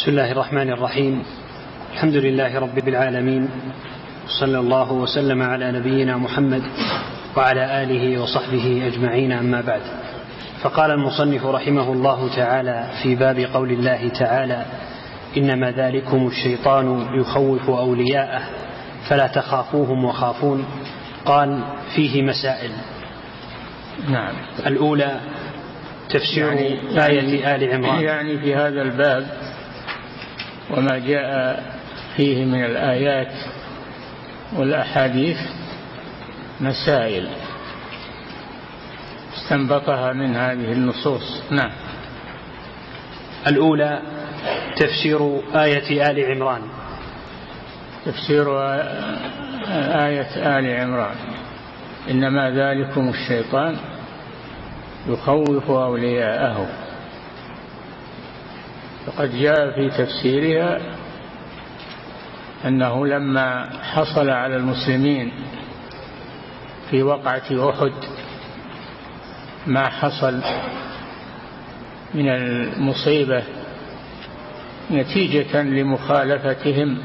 بسم الله الرحمن الرحيم. الحمد لله رب العالمين. صلى الله وسلم على نبينا محمد وعلى آله وصحبه أجمعين أما بعد. فقال المصنف رحمه الله تعالى في باب قول الله تعالى إنما ذلكم الشيطان يخوف أولياءه فلا تخافوهم وخافون. قال فيه مسائل. نعم. الأولى تفسير يعني آية يعني آل عمران. يعني في هذا الباب وما جاء فيه من الآيات والأحاديث مسائل استنبطها من هذه النصوص. نعم. الأولى تفسير آية آل عمران. تفسير آية آل عمران. إنما ذلكم الشيطان يخوف أولياءه. فقد جاء في تفسيرها أنه لما حصل على المسلمين في وقعة أحد ما حصل من المصيبة نتيجة لمخالفتهم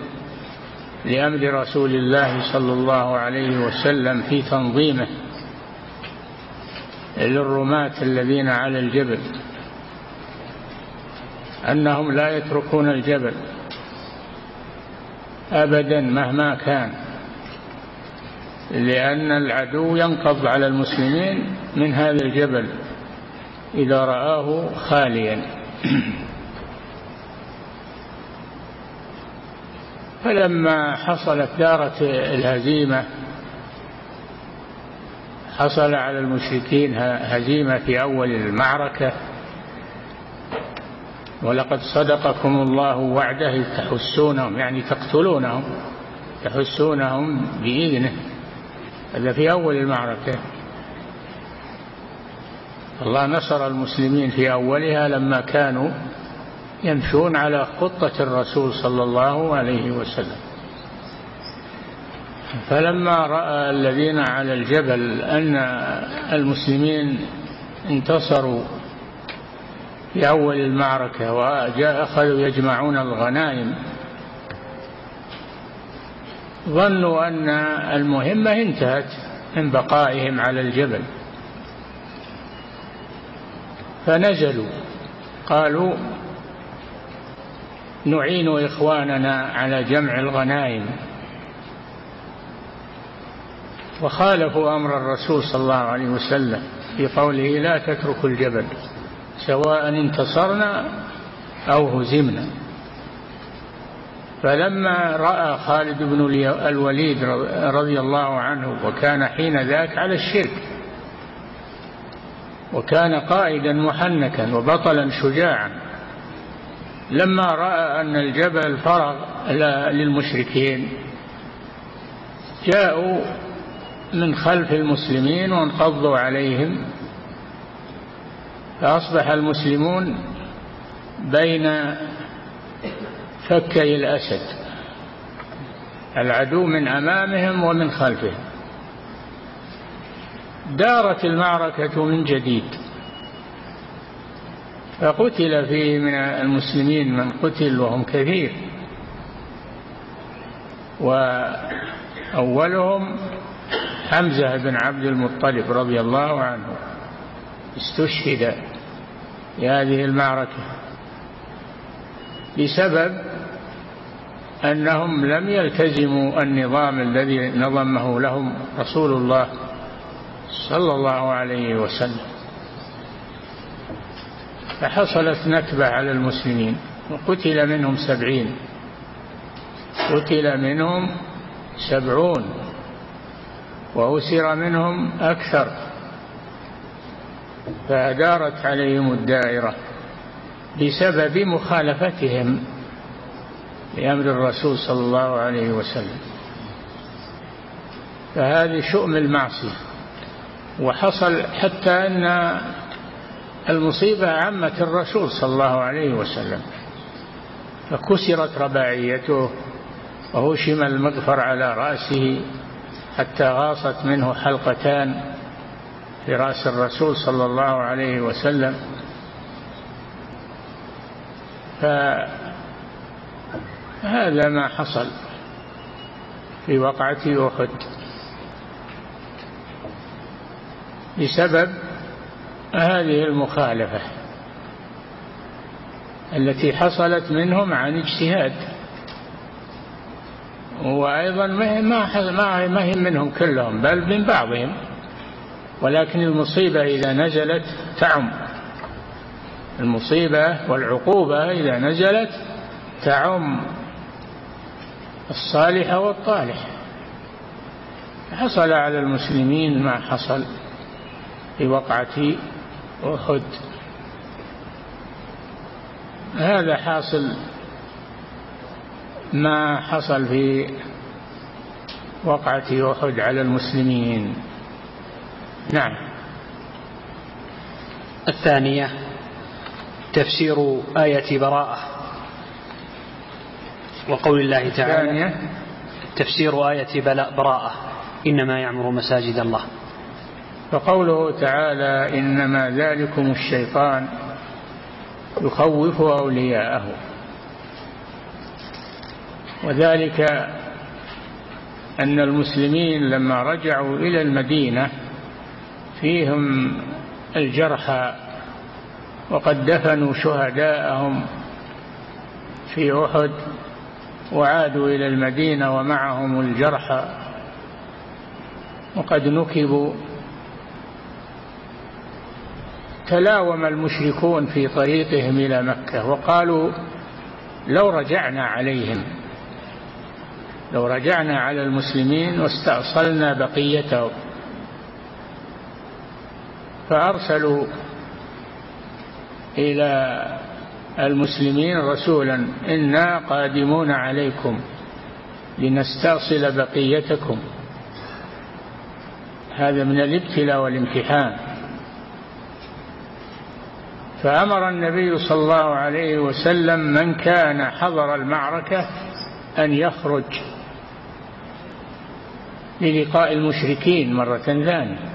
لأمر رسول الله صلى الله عليه وسلم في تنظيمه للرماة الذين على الجبل. أنهم لا يتركون الجبل أبدا مهما كان لأن العدو ينقض على المسلمين من هذا الجبل إذا رآه خاليا. فلما حصلت دارة الهزيمة حصل على المشركين هزيمة في أول المعركة. ولقد صدقكم الله وعده تحسونهم يعني تقتلونهم تحسونهم بإذنه. هذا في أول المعركة. الله نصر المسلمين في أولها لما كانوا يمشون على خطة الرسول صلى الله عليه وسلم. فلما رأى الذين على الجبل أن المسلمين انتصروا في أول المعركة وجاء أخذوا يجمعون الغنائم. ظنوا أن المهمة انتهت من بقائهم على الجبل. فنزلوا. قالوا نعين إخواننا على جمع الغنائم. وخالفوا أمر الرسول صلى الله عليه وسلم في قوله لا تتركوا الجبل. سواء انتصرنا أو هزمنا. فلما رأى خالد بن الوليد رضي الله عنه وكان حين ذاك على الشرك وكان قائدا محنكا وبطلا شجاعا لما رأى أن الجبل فرغ للمشركين جاءوا من خلف المسلمين وانقضوا عليهم. فأصبح المسلمون بين فكي الأسد العدو من أمامهم ومن خلفهم. دارت المعركة من جديد. فقتل فيه من المسلمين من قتل وهم كثير. وأولهم حمزة بن عبد المطلب رضي الله عنه. استشهد في هذه المعركة بسبب أنهم لم يلتزموا النظام الذي نظمه لهم رسول الله صلى الله عليه وسلم. فحصلت نكبة على المسلمين وقتل منهم سبعين. قتل منهم سبعون وأسر منهم أكثر. فدارت عليهم الدائرة بسبب مخالفتهم لأمر الرسول صلى الله عليه وسلم. فهذه شؤم المعصية وحصل حتى أن المصيبة عمت الرسول صلى الله عليه وسلم فكسرت رباعيته وهشم المغفر على رأسه حتى غاصت منه حلقتان. رأس الرسول صلى الله عليه وسلم. هذا ما حصل في وقعة أحد. بسبب هذه المخالفة التي حصلت منهم عن اجتهاد. وأيضا ما ما ما هي منهم كلهم بل من بعضهم. ولكن المصيبة إذا نزلت تعم. المصيبة والعقوبة إذا نزلت تعم. الصالح والطالح حصل على المسلمين ما حصل في وقعة أحد. هذا حاصل ما حصل في وقعة أحد على المسلمين. نعم. الثانية تفسير آية براءة. وقول الله تعالى الثانية. تفسير آية براءة. إنما يعمر مساجد الله. فقوله تعالى إنما ذلكم الشيطان يخوف أولياءه. وذلك أن المسلمين لما رجعوا إلى المدينة فيهم الجرحى وقد دفنوا شهداءهم في أحد وعادوا إلى المدينة ومعهم الجرحى وقد نكبوا. تلاوم المشركون في طريقهم إلى مكة وقالوا لو رجعنا عليهم لو رجعنا على المسلمين واستأصلنا بقيتهم. فأرسلوا إلى المسلمين رسولا إنا قادمون عليكم لنستأصل بقيتكم. هذا من الابتلاء والامتحان. فأمر النبي صلى الله عليه وسلم من كان حضر المعركة أن يخرج للقاء المشركين مرة ثانية.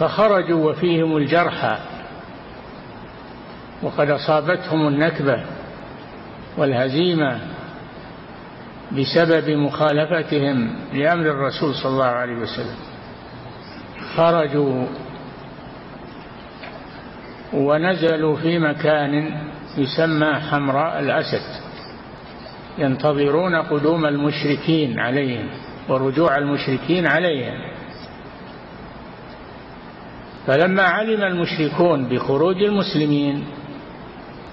فخرجوا وفيهم الجرحى وقد أصابتهم النكبة والهزيمة بسبب مخالفتهم لأمر الرسول صلى الله عليه وسلم. خرجوا ونزلوا في مكان يسمى حمراء الأسد ينتظرون قدوم المشركين عليهم ورجوع المشركين عليهم. فلما علم المشركون بخروج المسلمين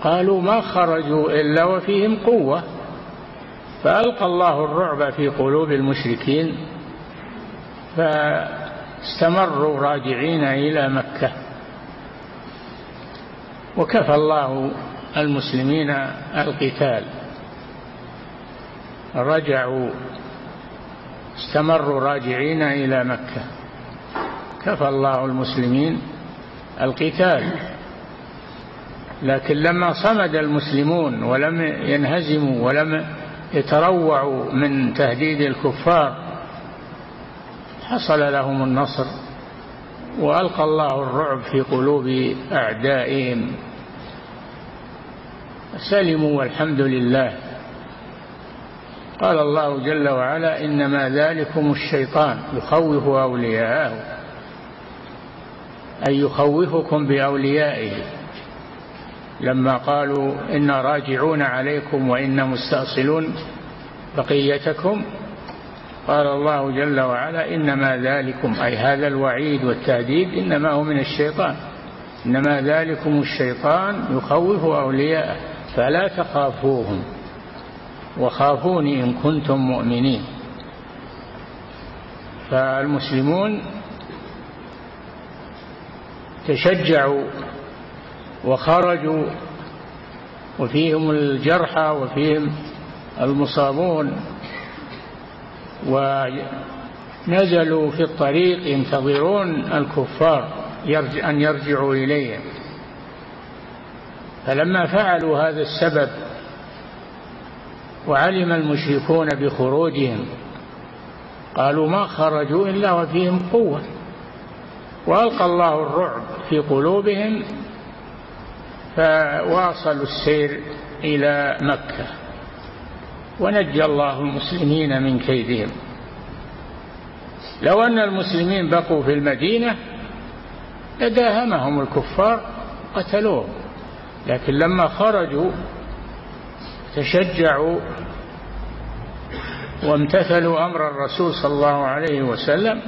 قالوا ما خرجوا إلا وفيهم قوة. فألقى الله الرعب في قلوب المشركين فاستمروا راجعين إلى مكة. وكفى الله المسلمين القتال. رجعوا استمروا راجعين إلى مكة. كفى الله المسلمين القتال. لكن لما صمد المسلمون ولم ينهزموا ولم يتروعوا من تهديد الكفار حصل لهم النصر وألقى الله الرعب في قلوب أعدائهم. سلموا والحمد لله. قال الله جل وعلا إنما ذلكم الشيطان يخوف أولياءه. أي يخوفكم بأوليائه. لما قالوا أنا راجعون عليكم وأنا مستأصلون بقيتكم قال الله جل وعلا إنما ذلكم أي هذا الوعيد والتهديد إنما هو من الشيطان. إنما ذلكم الشيطان يخوف أولياءه فلا تخافوهم. وخافوني إن كنتم مؤمنين. فالمسلمون تشجعوا وخرجوا وفيهم الجرحى وفيهم المصابون ونزلوا في الطريق ينتظرون الكفار أن يرجعوا إليهم. فلما فعلوا هذا السبب وعلم المشركون بخروجهم قالوا ما خرجوا إلا وفيهم قوة. وألقى الله الرعب في قلوبهم فواصلوا السير إلى مكة. ونجى الله المسلمين من كيدهم. لو أن المسلمين بقوا في المدينة لداهمهم الكفار قتلوهم. لكن لما خرجوا تشجعوا وامتثلوا أمر الرسول صلى الله عليه وسلم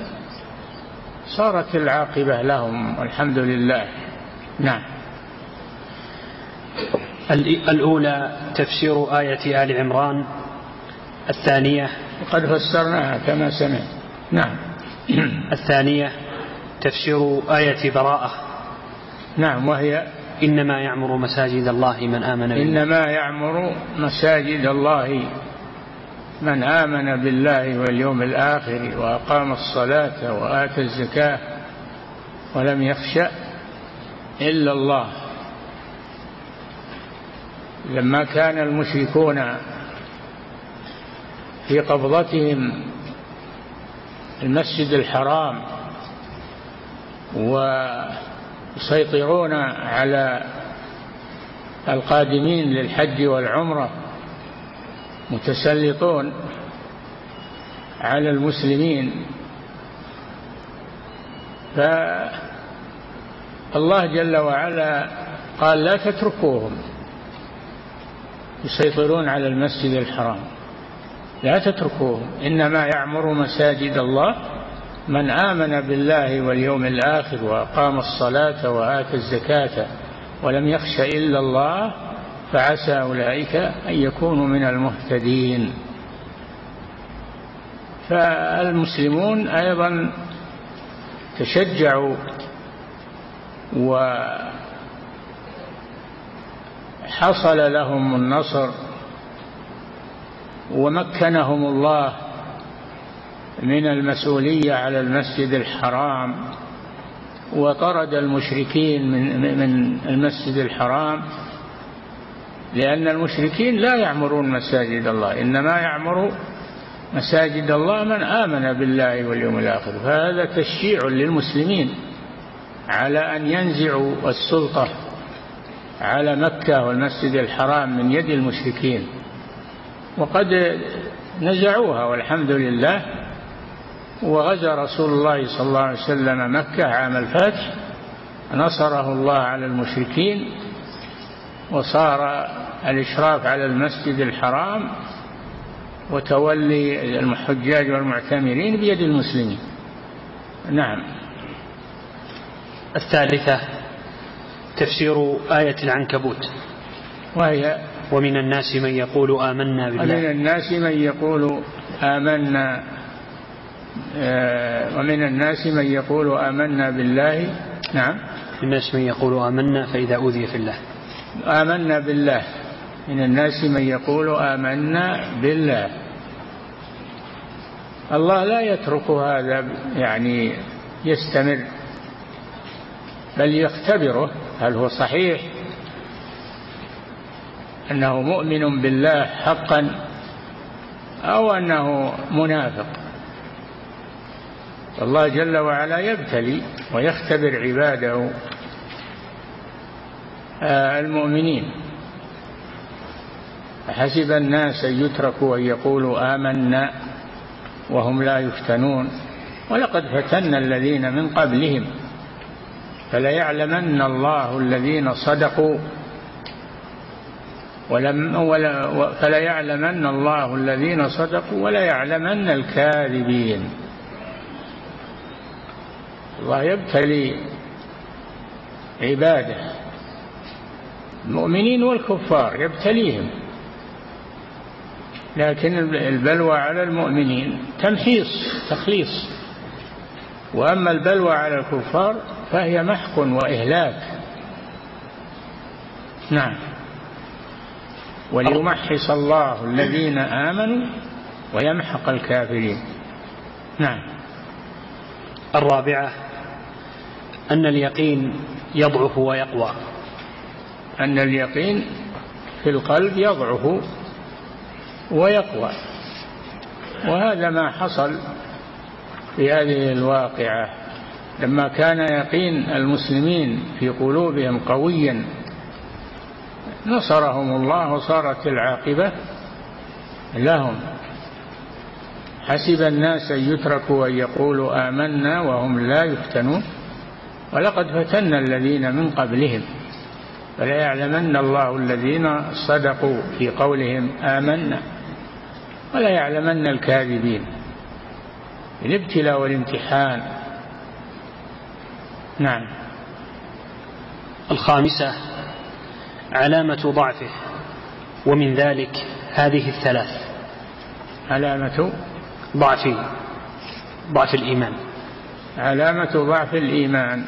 صارت العاقبة لهم والحمد لله. نعم. الأولى تفسير آية آل عمران الثانية وقد فسرناها كما سمعت. نعم. الثانية تفسير آية براءة. نعم وهي إنما يعمر مساجد الله من آمن بالله إنما يعمر مساجد الله من آمن بالله واليوم الآخر وأقام الصلاة وآتى الزكاة ولم يخش إلا الله. لما كان المشركون في قبضتهم المسجد الحرام ويسيطرون على القادمين للحج والعمرة متسلطون على المسلمين. فالله جل وعلا قال لا تتركوهم يسيطرون على المسجد الحرام. لا تتركوهم. إنما يعمر مساجد الله من آمن بالله واليوم الآخر وأقام الصلاة وآتى الزكاة ولم يخش إلا الله فعسى أولئك أن يكونوا من المهتدين. فالمسلمون أيضا تشجعوا وحصل لهم النصر ومكنهم الله من المسؤولية على المسجد الحرام وطرد المشركين من من المسجد الحرام لأن المشركين لا يعمرون مساجد الله إنما يعمر مساجد الله من آمن بالله واليوم الآخر. فهذا تشجيع للمسلمين على أن ينزعوا السلطة على مكة والمسجد الحرام من يد المشركين. وقد نزعوها والحمد لله. وغزا رسول الله صلى الله عليه وسلم مكة عام الفتح نصره الله على المشركين. وصار الإشراف على المسجد الحرام وتولي الحجاج والمعتمرين بيد المسلمين. نعم. الثالثة تفسير آية العنكبوت. وهي ومن الناس من يقول آمنا بالله. ومن الناس من يقول آمنا آه، ومن الناس من يقول آمنا بالله. نعم. من الناس من يقول آمنا فإذا أوذي في الله. آمنا بالله. من الناس من يقول آمنا بالله. الله لا يترك هذا يعني يستمر بل يختبره. هل هو صحيح؟ أنه مؤمن بالله حقا أو أنه منافق؟ الله جل وعلا يبتلي ويختبر عباده. المؤمنين. حسب الناس أن يتركوا أن يقولوا آمنا وهم لا يفتنون. ولقد فتنا الذين من قبلهم. فليعلمن الله الذين صدقوا. ولم ولا فليعلمن الله الذين صدقوا وليعلمن الكاذبين. الله يبتلي عباده. المؤمنين والكفار يبتليهم. لكن البلوى على المؤمنين تمحيص تخليص. وأما البلوى على الكفار فهي محق وإهلاك. نعم. وليمحص الله الذين آمنوا ويمحق الكافرين. نعم. الرابعة أن اليقين يضعف ويقوى. أن اليقين في القلب يضعف ويقوى. وهذا ما حصل في هذه الواقعة. لما كان يقين المسلمين في قلوبهم قويا نصرهم الله وصارت العاقبة لهم. حسب الناس أن يتركوا أن يقولوا آمنا وهم لا يفتنون. ولقد فتنا الذين من قبلهم. فلا يعلمن الله الذين صدقوا في قولهم آمنا. ولا يعلمن الكاذبين. الابتلاء والامتحان. نعم. الخامسة علامة ضعفه. ومن ذلك هذه الثلاث. علامة ضعف ضعف الإيمان. علامة ضعف الإيمان.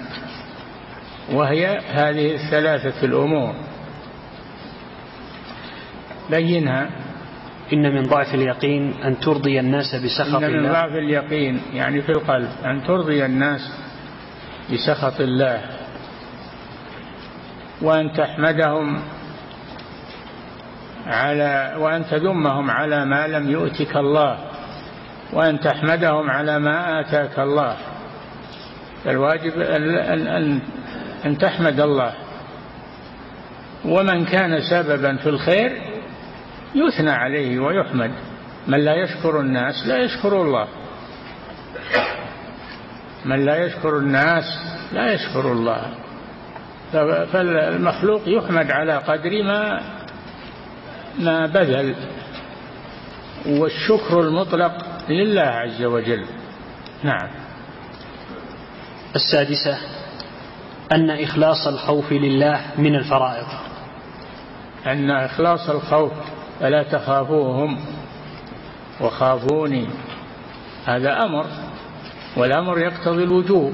وهي هذه الثلاثة الأمور. بينها إن من ضعف اليقين أن ترضي الناس بسخط إن من الله. ضعف اليقين يعني في القلب أن ترضي الناس بسخط الله. وأن تحمدهم على وأن تذمهم على ما لم يؤتك الله. وأن تحمدهم على ما آتاك الله. الواجب أن, أن, تحمد الله. ومن كان سببا في الخير يثنى عليه ويحمد. من لا يشكر الناس لا يشكر الله. من لا يشكر الناس لا يشكر الله. فالمخلوق يحمد على قدر ما ما بذل. والشكر المطلق لله عز وجل. نعم. السادسة. أن إخلاص الخوف لله من الفرائض. أن إخلاص الخوف فلا تخافوهم وخافوني. هذا أمر والأمر يقتضي الوجوب.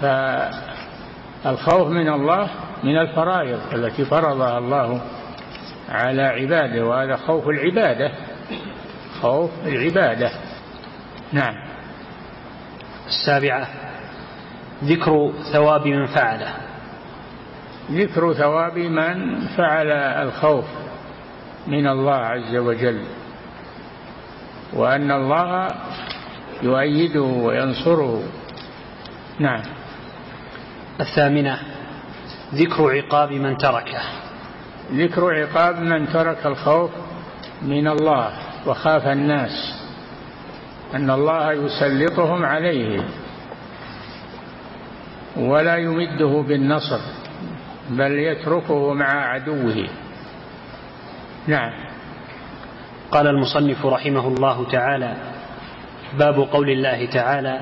فالخوف من الله من الفرائض التي فرضها الله على عباده وهذا خوف العبادة خوف العبادة. نعم. السابعة. ذكر ثواب من فعله ذكر ثواب من فعل الخوف من الله عز وجل وأن الله يؤيده وينصره. نعم. الثامنة ذكر عقاب من تركه. ذكر عقاب من ترك الخوف من الله وخاف الناس أن الله يسلطهم عليه. ولا يمده بالنصر بل يتركه مع عدوه. نعم. قال المصنف رحمه الله تعالى باب قول الله تعالى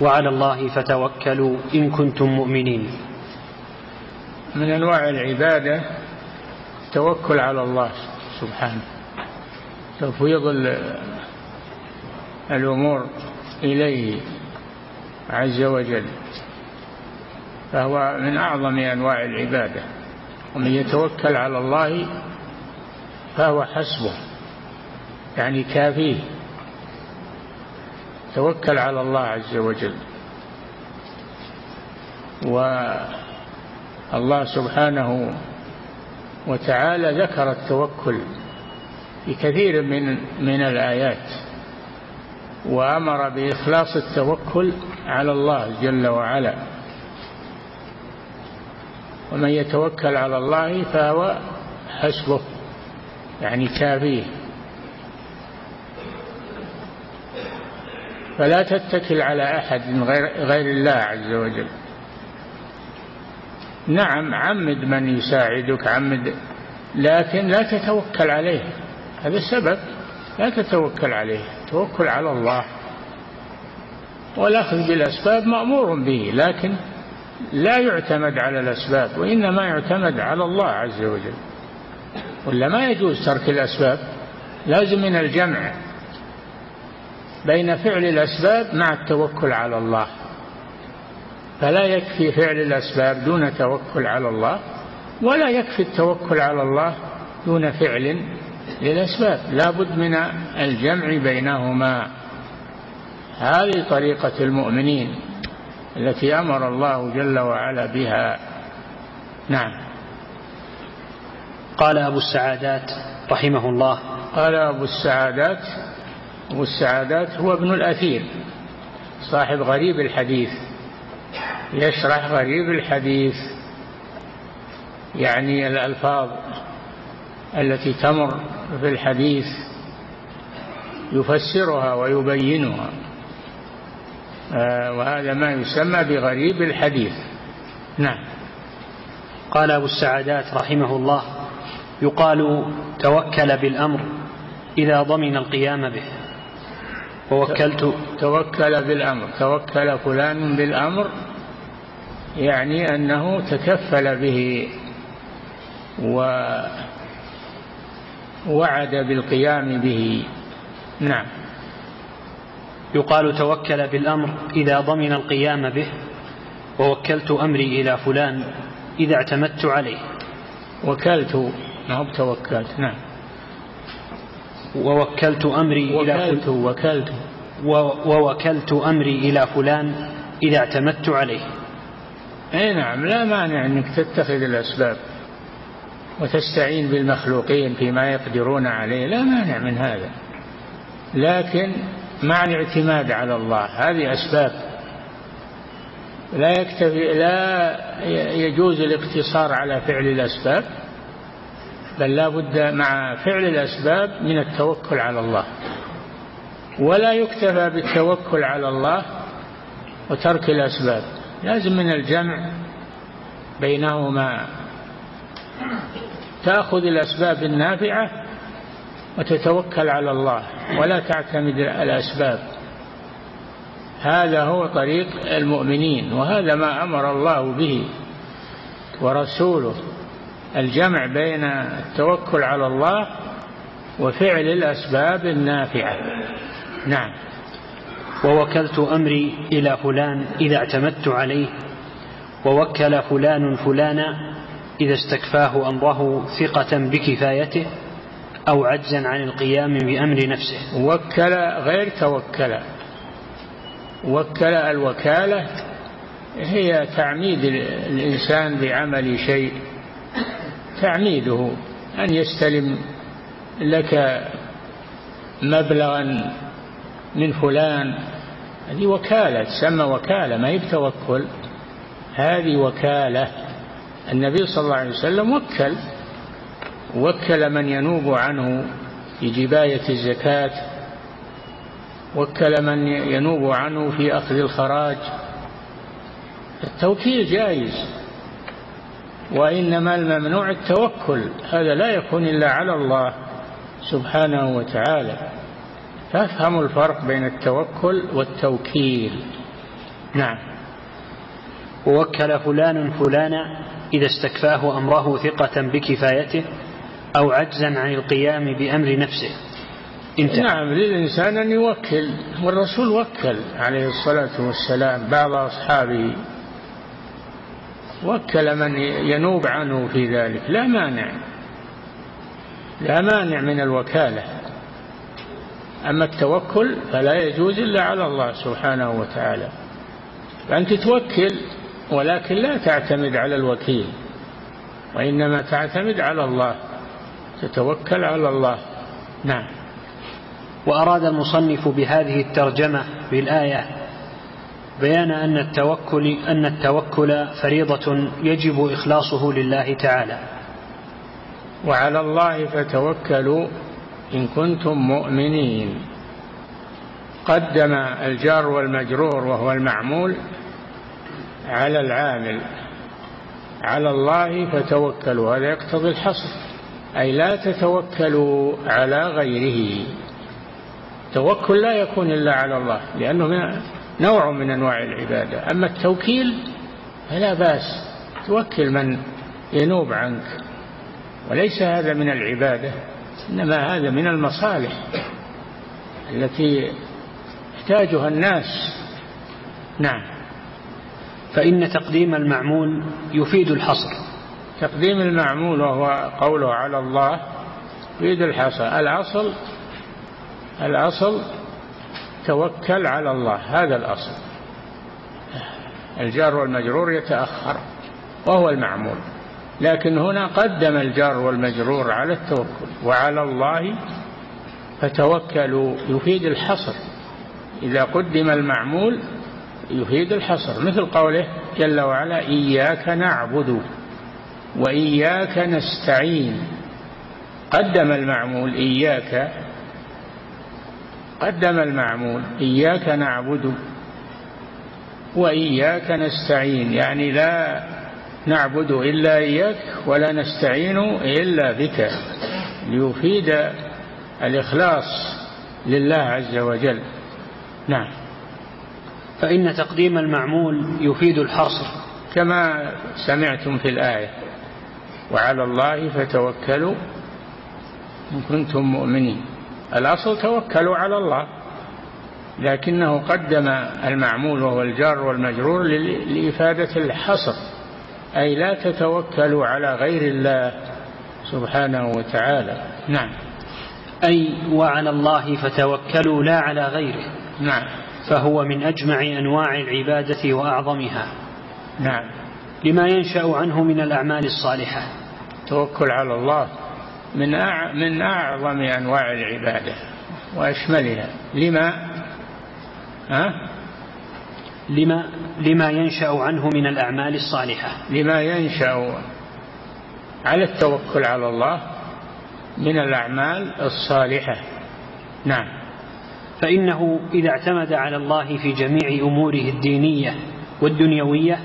وعلى الله فتوكلوا إن كنتم مؤمنين. من أنواع العبادة التوكل على الله سبحانه تفويض الأمور إليه عز وجل. فهو من أعظم أنواع العبادة. ومن يتوكل على الله فهو حسبه يعني كافيه. توكل على الله عز وجل. والله سبحانه وتعالى ذكر التوكل في كثير من من الآيات وأمر بإخلاص التوكل على الله جل وعلا. ومن يتوكل على الله فهو حسبه يعني كافيه. فلا تتكل على أحد غير, غير الله عز وجل. نعم عمد من يساعدك عمد لكن لا تتوكل عليه. هذا السبب لا تتوكل عليه توكل على الله. والأخذ بالأسباب مأمور به لكن لا يعتمد على الأسباب وإنما يعتمد على الله عز وجل. ولا ما يجوز ترك الأسباب لازم من الجمع بين فعل الأسباب مع التوكل على الله. فلا يكفي فعل الأسباب دون توكل على الله ولا يكفي التوكل على الله دون فعل للأسباب. لا بد من الجمع بينهما. هذه طريقة المؤمنين. التي أمر الله جل وعلا بها. نعم. قال أبو السعادات رحمه الله. قال أبو السعادات أبو السعادات هو ابن الأثير صاحب غريب الحديث يشرح غريب الحديث. يعني الألفاظ التي تمر في الحديث يفسرها ويبينها. وهذا ما يسمى بغريب الحديث. نعم. قال أبو السعادات رحمه الله يقال توكل بالأمر إذا ضمن القيام به. ووكلت توكل بالأمر توكل فلان بالأمر يعني أنه تكفل به ووعد بالقيام به. نعم. يقال توكل بالأمر إذا ضمن القيام به ووكلت أمري إلى فلان إذا اعتمدت عليه. وكلت هو توكلت نعم. ووكلت أمري وكلت إلى فلان. وكلت ووكلت أمري إلى فلان إذا اعتمدت عليه. أي نعم لا مانع أنك تتخذ الأسباب وتستعين بالمخلوقين فيما يقدرون عليه لا مانع من هذا. لكن مع الاعتماد على الله. هذه أسباب. لا يكتفي لا يجوز الاقتصار على فعل الأسباب بل لا بد مع فعل الأسباب من التوكل على الله. ولا يكتفى بالتوكل على الله وترك الأسباب. لازم من الجمع بينهما. تأخذ الأسباب النافعة وتتوكل على الله ولا تعتمد الأسباب. هذا هو طريق المؤمنين وهذا ما أمر الله به ورسوله الجمع بين التوكل على الله وفعل الأسباب النافعة. نعم. ووكلت أمري إلى فلان إذا اعتمدت عليه ووكل فلان فلانا إذا استكفاه أمره ثقة بكفايته أو عجزا عن القيام بأمر نفسه. وكل غير توكل. وكل الوكالة هي تعميد الإنسان بعمل شيء. تعميده أن يستلم لك مبلغا من فلان. هذه وكالة تسمى وكالة ما هي بتوكل. هذه وكالة. النبي صلى الله عليه وسلم وكل. وكل من ينوب عنه في جباية الزكاة وكل من ينوب عنه في أخذ الخراج. التوكيل جائز وإنما الممنوع التوكل هذا لا يكون إلا على الله سبحانه وتعالى. فافهموا الفرق بين التوكل والتوكيل. نعم. ووكل فلان فلانا إذا استكفاه أمره ثقة بكفايته. أو عجزا عن القيام بأمر نفسه. انتهى. نعم للإنسان أن يوكل والرسول وكل عليه الصلاة والسلام بعض أصحابه. وكل من ينوب عنه في ذلك. لا مانع لا مانع من الوكالة. أما التوكل فلا يجوز إلا على الله سبحانه وتعالى. فأنت توكل ولكن لا تعتمد على الوكيل وإنما تعتمد على الله. تتوكل على الله. نعم. وأراد المصنف بهذه الترجمة بالآية بيان أن التوكل أن التوكل فريضة يجب إخلاصه لله تعالى. وعلى الله فتوكلوا إن كنتم مؤمنين. قدم الجار والمجرور وهو المعمول على العامل. على الله فتوكلوا هذا يقتضي الحصر. أي لا تتوكلوا على غيره. التوكل لا يكون إلا على الله لأنه من نوع من أنواع العبادة. أما التوكيل فلا بأس. توكل من ينوب عنك. وليس هذا من العبادة إنما هذا من المصالح التي يحتاجها الناس. نعم. فإن تقديم المعمول يفيد الحصر. تقديم المعمول وهو قوله على الله يفيد الحصر الأصل الأصل توكل على الله هذا الأصل. الجار والمجرور يتأخر وهو المعمول لكن هنا قدم الجار والمجرور على التوكل. وعلى الله فتوكلوا يفيد الحصر. إذا قدم وإياك نستعين. قدم المعمول إياك. قدم المعمول إياك نعبد وإياك نستعين. يعني لا نعبد إلا إياك ولا نستعين إلا بك. ليفيد الإخلاص لله عز وجل. نعم. فإن تقديم المعمول يفيد الحصر كما سمعتم في الآية. وعلى الله فتوكلوا إن كنتم مؤمنين. الأصل توكلوا على الله لكنه قدم المعمول وهو الجار والمجرور لإفادة الحصر أي لا تتوكلوا على غير الله سبحانه وتعالى. نعم. أي وعلى الله فتوكلوا لا على غيره. نعم. فهو من أجمع أنواع العبادة وأعظمها. نعم. لما ينشأ عنه من الأعمال الصالحة. توكل على الله من من أعظم أنواع العبادة وأشملها. لما؟ ها؟ لما لما ينشأ عنه من الأعمال الصالحة. لما ينشأ على التوكل على الله من الأعمال الصالحة. نعم. فإنه إذا اعتمد على الله في جميع أموره الدينية والدنيوية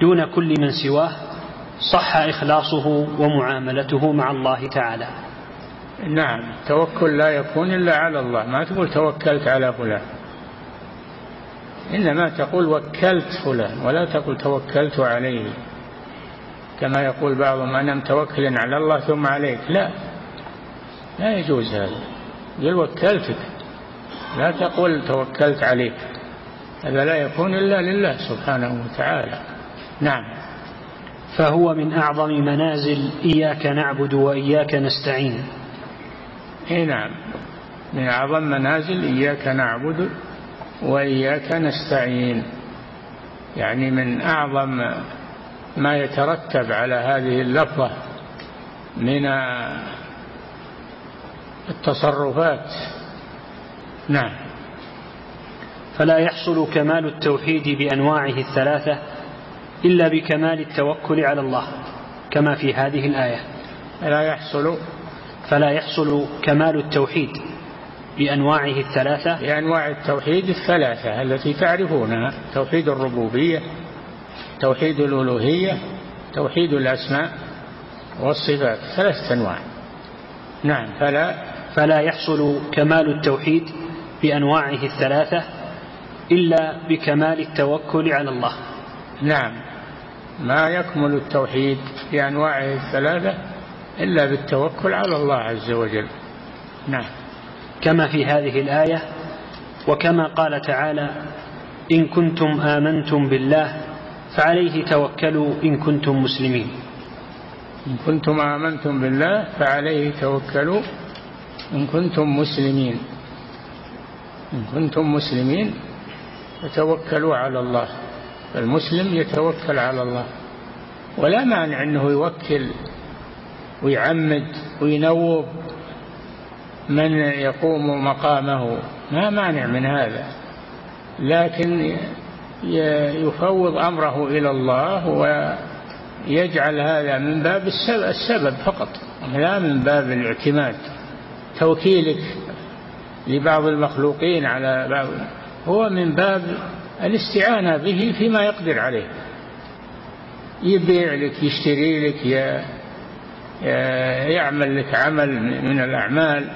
دون كل من سواه صح إخلاصه ومعاملته مع الله تعالى. نعم توكل لا يكون إلا على الله. ما تقول توكلت على فلان. إنما تقول وكلت فلان ولا تقول توكلت عليه. كما يقول بعضهم أنا متوكل على الله ثم عليك. لا لا يجوز هذا. قل وكلتك. لا تقول توكلت عليك. هذا لا يكون إلا لله سبحانه وتعالى. نعم. فهو من أعظم منازل إياك نعبد وإياك نستعين. إي نعم. من أعظم منازل إياك نعبد وإياك نستعين. يعني من أعظم ما يترتب على هذه اللفظة من التصرفات. نعم. فلا يحصل كمال التوحيد بأنواعه الثلاثة إلا بكمال التوكل على الله كما في هذه الآية. لا يحصل. فلا يحصل كمال التوحيد بأنواعه الثلاثة. بأنواع التوحيد الثلاثة التي تعرفونها توحيد الربوبية توحيد الألوهية توحيد الأسماء والصفات. ثلاثة أنواع. نعم فلا. فلا يحصل كمال التوحيد بأنواعه الثلاثة إلا بكمال التوكل على الله. نعم. ما يكمل التوحيد بأنواعه الثلاثة إلا بالتوكل على الله عز وجل. نعم. كما في هذه الآية وكما قال تعالى إن كنتم آمنتم بالله فعليه توكلوا إن كنتم مسلمين. إن كنتم آمنتم بالله فعليه توكلوا إن كنتم مسلمين. إن كنتم مسلمين فتوكلوا على الله. المسلم يتوكل على الله. ولا مانع أنه يوكل ويعمد وينوب من يقوم مقامه. ما مانع من هذا. لكن يفوض أمره إلى الله ويجعل هذا من باب السبب فقط. لا من باب الاعتماد. توكيلك لبعض المخلوقين على بعض. هو من باب الاستعانة به فيما يقدر عليه. يبيع لك يشتري لك يعمل لك عمل من الأعمال.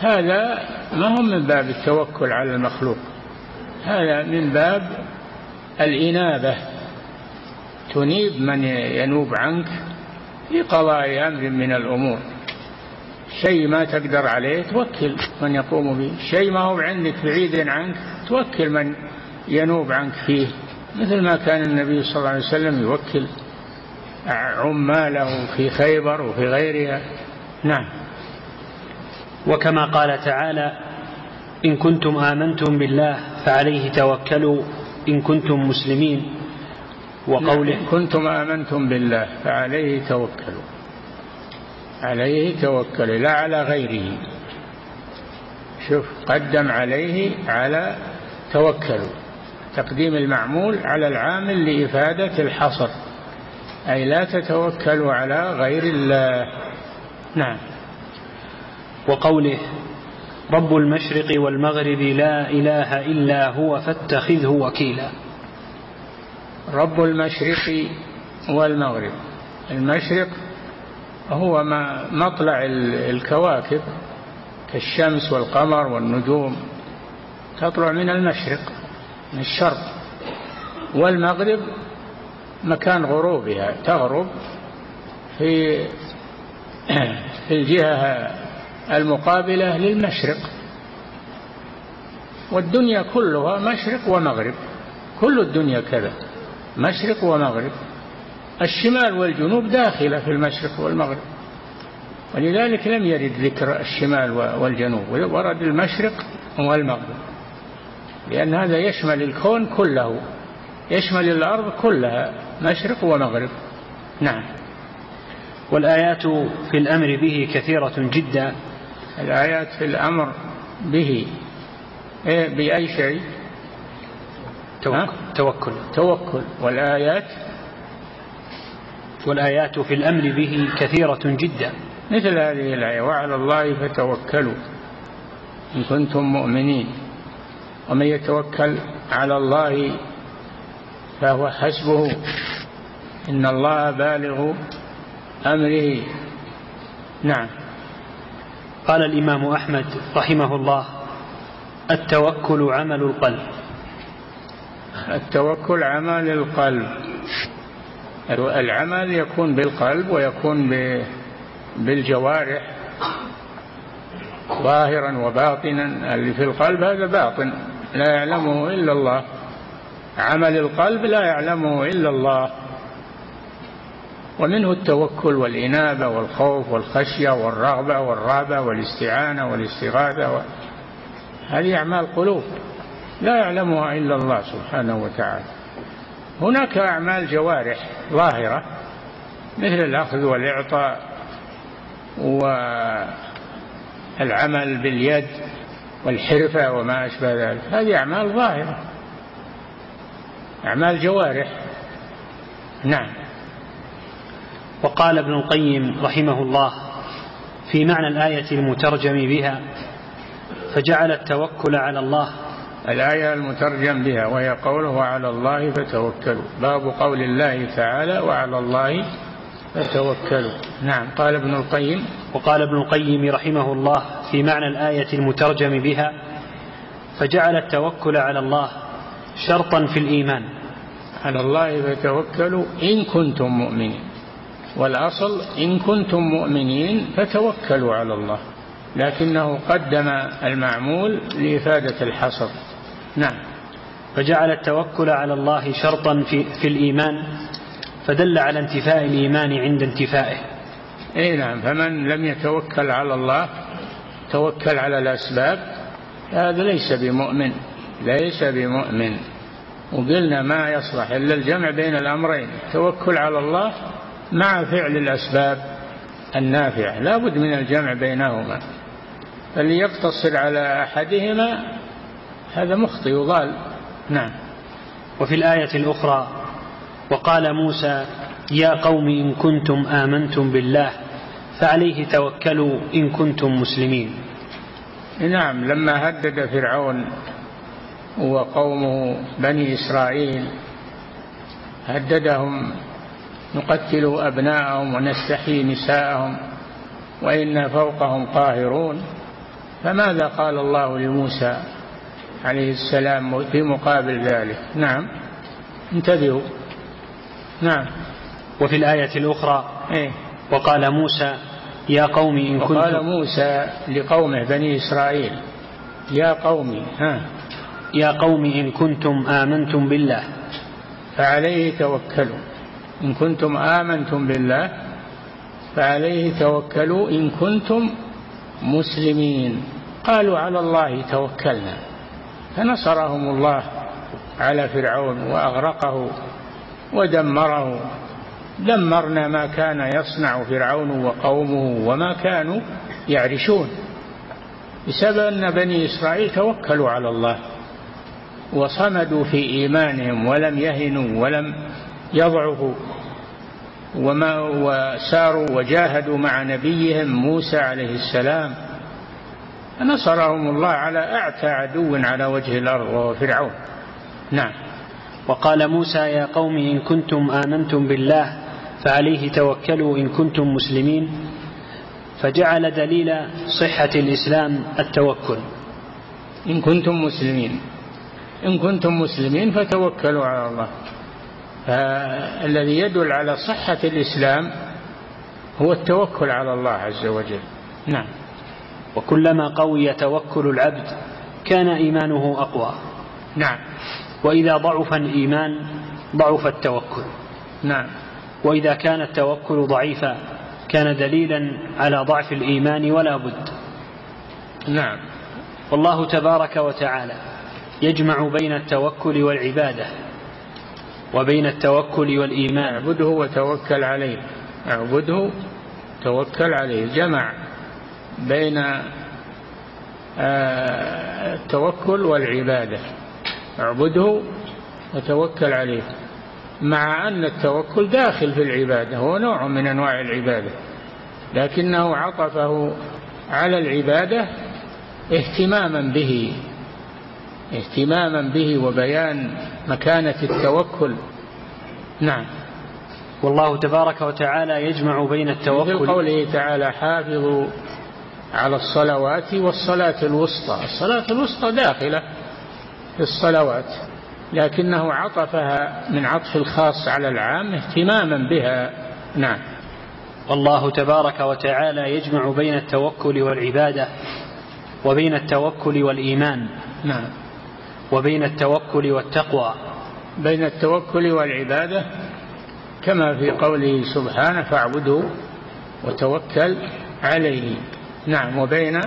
هذا ما هو من باب التوكل على المخلوق. هذا من باب الإنابة. تنيب من ينوب عنك في قضاء أمر من الأمور. شيء ما تقدر عليه توكل من يقوم به. شيء ما هو عندك بعيد عنك توكل من ينوب عنك فيه. مثل ما كان النبي صلى الله عليه وسلم يوكل عماله في خيبر وفي غيرها. نعم. وكما قال تعالى إن كنتم آمنتم بالله فعليه توكلوا إن كنتم مسلمين. وقوله نعم. كنتم آمنتم بالله فعليه توكلوا. عليه توكلوا لا على غيره. شوف قدم عليه على توكلوا تقديم المعمول على العامل لإفادة الحصر أي لا تتوكلوا على غير الله. نعم. وقوله رب المشرق والمغرب لا إله إلا هو فاتخذه وكيلا. رب المشرق والمغرب. المشرق هو ما مطلع الكواكب كالشمس والقمر والنجوم تطلع من المشرق من الشرق. والمغرب مكان غروبها تغرب في في الجهة المقابلة للمشرق. والدنيا كلها مشرق ومغرب كل الدنيا كذا مشرق ومغرب. الشمال والجنوب داخلة في المشرق والمغرب. ولذلك لم يرد ذكر الشمال والجنوب ورد المشرق والمغرب. لأن هذا يشمل الكون كله يشمل الأرض كلها مشرق ومغرب. نعم. والآيات في الأمر به كثيرة جدا. الآيات في الأمر به إيه بأي شيء؟ توكل توكل. توكل. والآيات والآيات في الأمر به كثيرة جدا. مثل هذه الآية وعلى الله فتوكلوا إن كنتم مؤمنين. ومن يتوكل على الله فهو حسبه. إن الله بالغ أمره. نعم. قال الإمام أحمد رحمه الله التوكل عمل القلب. التوكل عمل القلب. العمل يكون بالقلب ويكون بالجوارح. ظاهرا وباطنا. اللي في القلب هذا باطن. لا يعلمه إلا الله. عمل القلب لا يعلمه إلا الله. ومنه التوكل والإنابة والخوف والخشية والرغبة والرهبة والاستعانة والاستغاثة و... هذه أعمال قلوب. لا يعلمها إلا الله سبحانه وتعالى. هناك أعمال جوارح ظاهرة مثل الأخذ والإعطاء والعمل باليد والحرفة وما أشبه ذلك. هذه أعمال ظاهرة أعمال جوارح. نعم. وقال ابن القيم رحمه الله في معنى الآية المترجم بها فجعل التوكل على الله الآية المترجم بها وهي قوله وعلى الله فتوكلوا باب قول الله تعالى وعلى الله فتوكلوا نعم قال ابن القيم. وقال ابن القيم رحمه الله في معنى الآية المترجم بها فجعل التوكل على الله شرطا في الإيمان على الله فتوكلوا إن كنتم مؤمنين والأصل إن كنتم مؤمنين فتوكلوا على الله لكنه قدم المعمول لإفادة الحصر. نعم. فجعل التوكل على الله شرطا في, في الإيمان فدل على انتفاء الإيمان عند انتفائه. أي نعم. فمن لم يتوكل على الله توكل على الأسباب هذا ليس بمؤمن ليس بمؤمن. وقلنا ما يصلح إلا الجمع بين الأمرين التوكل على الله مع فعل الأسباب النافعة. لا بد من الجمع بينهما. فاللي يقتصر على أحدهما هذا مخطئ وضال. نعم. وفي الآية الأخرى وقال موسى يا قوم إن كنتم آمنتم بالله فعليه توكلوا إن كنتم مسلمين. نعم. لما هدد فرعون وقومه بني إسرائيل هددهم نقتل أبناءهم ونستحيي نساءهم وإنا فوقهم قاهرون. فماذا قال الله لموسى؟ عليه السلام في مقابل ذلك. نعم. انتبهوا. نعم. وفي الآية الأخرى إيه؟ وقال موسى يا قوم إن كنتم وقال موسى لقومه بني إسرائيل يا قوم ها. يا قوم إن كنتم آمنتم بالله. فعليه توكلوا. إن كنتم آمنتم بالله فعليه توكلوا إن كنتم مسلمين. قالوا على الله توكلنا. فنصرهم الله على فرعون وأغرقه ودمره. دمرنا ما كان يصنع فرعون وقومه وما كانوا يعرشون بسبب أن بني إسرائيل توكلوا على الله وصمدوا في إيمانهم ولم يهنوا ولم يضعفوا وما وساروا وجاهدوا مع نبيهم موسى عليه السلام نصرهم الله على أعتى عدو على وجه الأرض وهو فرعون. نعم. وقال موسى يا قوم إن كنتم آمنتم بالله فعليه توكلوا إن كنتم مسلمين. فجعل دليل صحة الإسلام التوكل. إن كنتم مسلمين. إن كنتم مسلمين فتوكلوا على الله. فالذي يدل على صحة الإسلام هو التوكل على الله عز وجل. نعم. وكلما قوي توكل العبد كان إيمانه أقوى. نعم. وإذا ضعف الإيمان ضعف التوكل. نعم. وإذا كان التوكل ضعيفا كان دليلا على ضعف الإيمان ولا بد. نعم. والله تبارك وتعالى يجمع بين التوكل والعبادة وبين التوكل والإيمان. أعبده وتوكل عليه. أعبده توكل عليه. جمع. بين آه، التوكل والعبادة. اعبده وتوكل عليه مع أن التوكل داخل في العبادة هو نوع من أنواع العبادة لكنه عطفه على العبادة اهتماما به اهتماما به وبيان مكانة التوكل. نعم. والله تبارك وتعالى يجمع بين التوكل في قوله تعالى حافظوا على الصلوات والصلاة الوسطى. الصلاة الوسطى داخلة في الصلوات لكنه عطفها من عطف الخاص على العام اهتماما بها. نعم. والله تبارك وتعالى يجمع بين التوكل والعبادة وبين التوكل والإيمان. نعم. وبين التوكل والتقوى. بين التوكل والعبادة كما في قوله سبحانه فاعبده وتوكل عليه. نعم وبين؟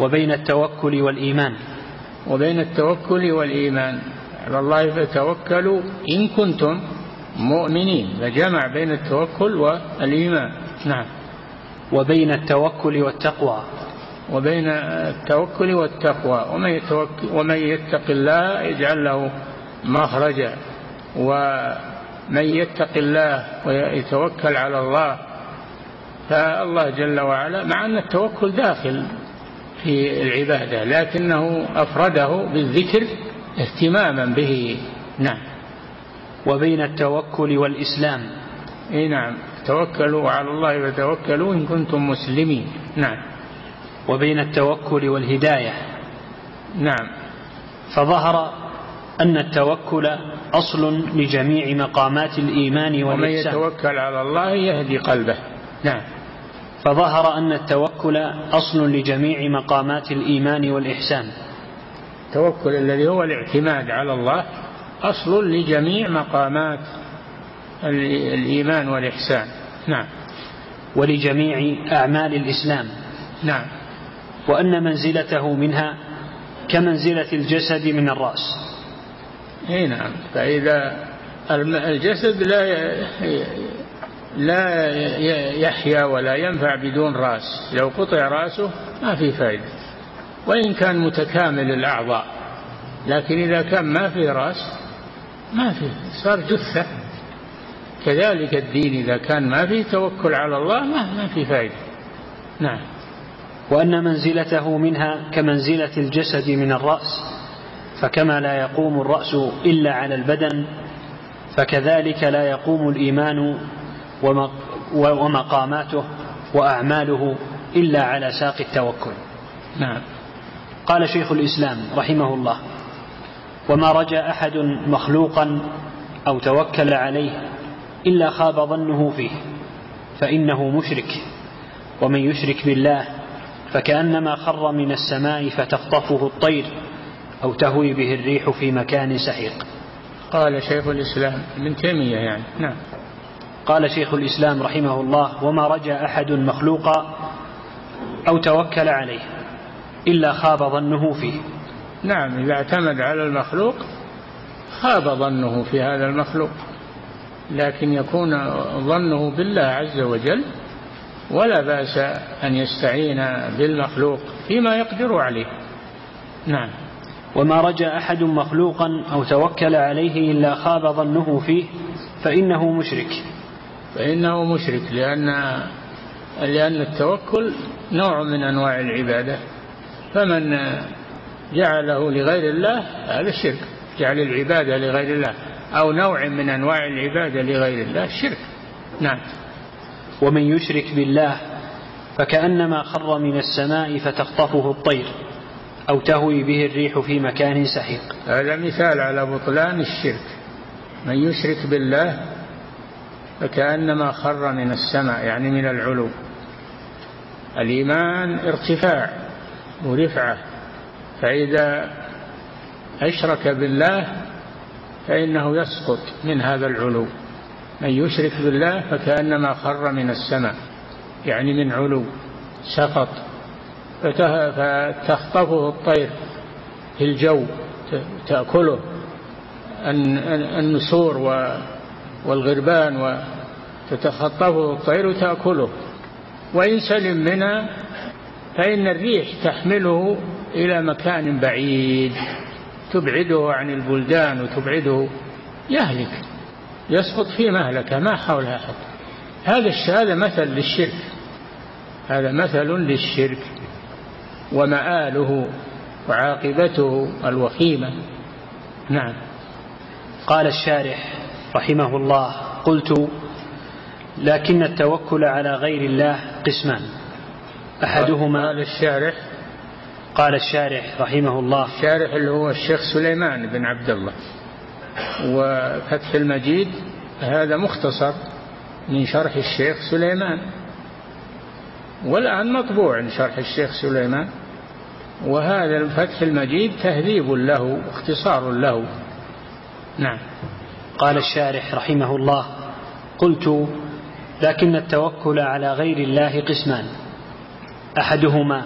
وبين التوكل والإيمان. وبين التوكل والإيمان. على الله فتوكلوا إن كنتم مؤمنين. فجمع بين التوكل والإيمان. نعم. وبين التوكل والتقوى. وبين التوكل والتقوى. ومن, يتوكل ومن يتق الله يجعل له مخرجا. ومن يتق الله ويتوكل على الله فالله جل وعلا مع أن التوكل داخل في العبادة لكنه أفرده بالذكر اهتماما به. نعم. وبين التوكل والإسلام. إي نعم. توكلوا على الله وتوكلوا إن كنتم مسلمين. نعم. وبين التوكل والهداية. نعم. فظهر أن التوكل أصل لجميع مقامات الإيمان ومن والإحسان. يتوكل على الله يهدي قلبه. نعم. فظهر أن التوكل أصل لجميع مقامات الإيمان والإحسان. التوكل الذي هو الاعتماد على الله أصل لجميع مقامات الإيمان والإحسان. نعم. ولجميع أعمال الإسلام. نعم. وأن منزلته منها كمنزلة الجسد من الرأس. إي نعم. فإذا الجسد لا لا يحيا ولا ينفع بدون رأس. لو قطع رأسه ما في فائدة وإن كان متكامل الأعضاء لكن إذا كان ما في رأس ما في صار جثة. كذلك الدين إذا كان ما فيه توكل على الله ما, ما في فائدة نعم. وأن منزلته منها كمنزلة الجسد من الرأس فكما لا يقوم الرأس إلا على البدن فكذلك لا يقوم الإيمان ومقاماته وأعماله إلا على ساق التوكل. نعم. قال شيخ الإسلام رحمه الله وما رجا أحد مخلوقا أو توكل عليه إلا خاب ظنه فيه فإنه مشرك ومن يشرك بالله فكأنما خر من السماء فتخطفه الطير أو تهوي به الريح في مكان سحيق. قال شيخ الإسلام ابن تيمية يعني. نعم. قال شيخ الإسلام رحمه الله وما رجا أحد مخلوقا أو توكل عليه إلا خاب ظنه فيه. نعم إذا اعتمد على المخلوق خاب ظنه في هذا المخلوق لكن يكون ظنه بالله عز وجل ولا بأس أن يستعين بالمخلوق فيما يقدر عليه. نعم. وما رجا أحد مخلوقا أو توكل عليه إلا خاب ظنه فيه فإنه مشرك. فإنه مشرك لأن لأن التوكل نوع من أنواع العبادة. فمن جعله لغير الله هذا الشرك جعل العبادة لغير الله أو نوع من أنواع العبادة لغير الله شرك. نعم. ومن يشرك بالله فكأنما خر من السماء فتخطفه الطير أو تهوي به الريح في مكان سحيق. هذا مثال على بطلان الشرك. من يشرك بالله فكأنما خر من السماء يعني من العلو. الإيمان ارتفاع ورفعة. فإذا أشرك بالله فإنه يسقط من هذا العلو. من يشرك بالله فكأنما خر من السماء يعني من علو سقط. فتخطفه الطير في الجو تأكله. النسور والغربان وتتخطفه الطير وتأكله وإن سلم منها فإن الريح تحمله إلى مكان بعيد. تبعده عن البلدان وتبعده. يهلك. يسقط في مهلكة ما حولها أحد. هذا هذا مثل للشرك. هذا مثل للشرك. ومآله وعاقبته الوخيمة. نعم. قال الشارح رحمه الله قلت لكن التوكل على غير الله قسمان. أحدهما قال الشارح. قال الشارح رحمه الله الشارح اللي هو الشيخ سليمان بن عبد الله. وفتح المجيد هذا مختصر من شرح الشيخ سليمان. والآن مطبوع شرح الشيخ سليمان. وهذا الفتح المجيد تهذيب له اختصار له. نعم. قال الشارح رحمه الله قلت لكن التوكل على غير الله قسمان. أحدهما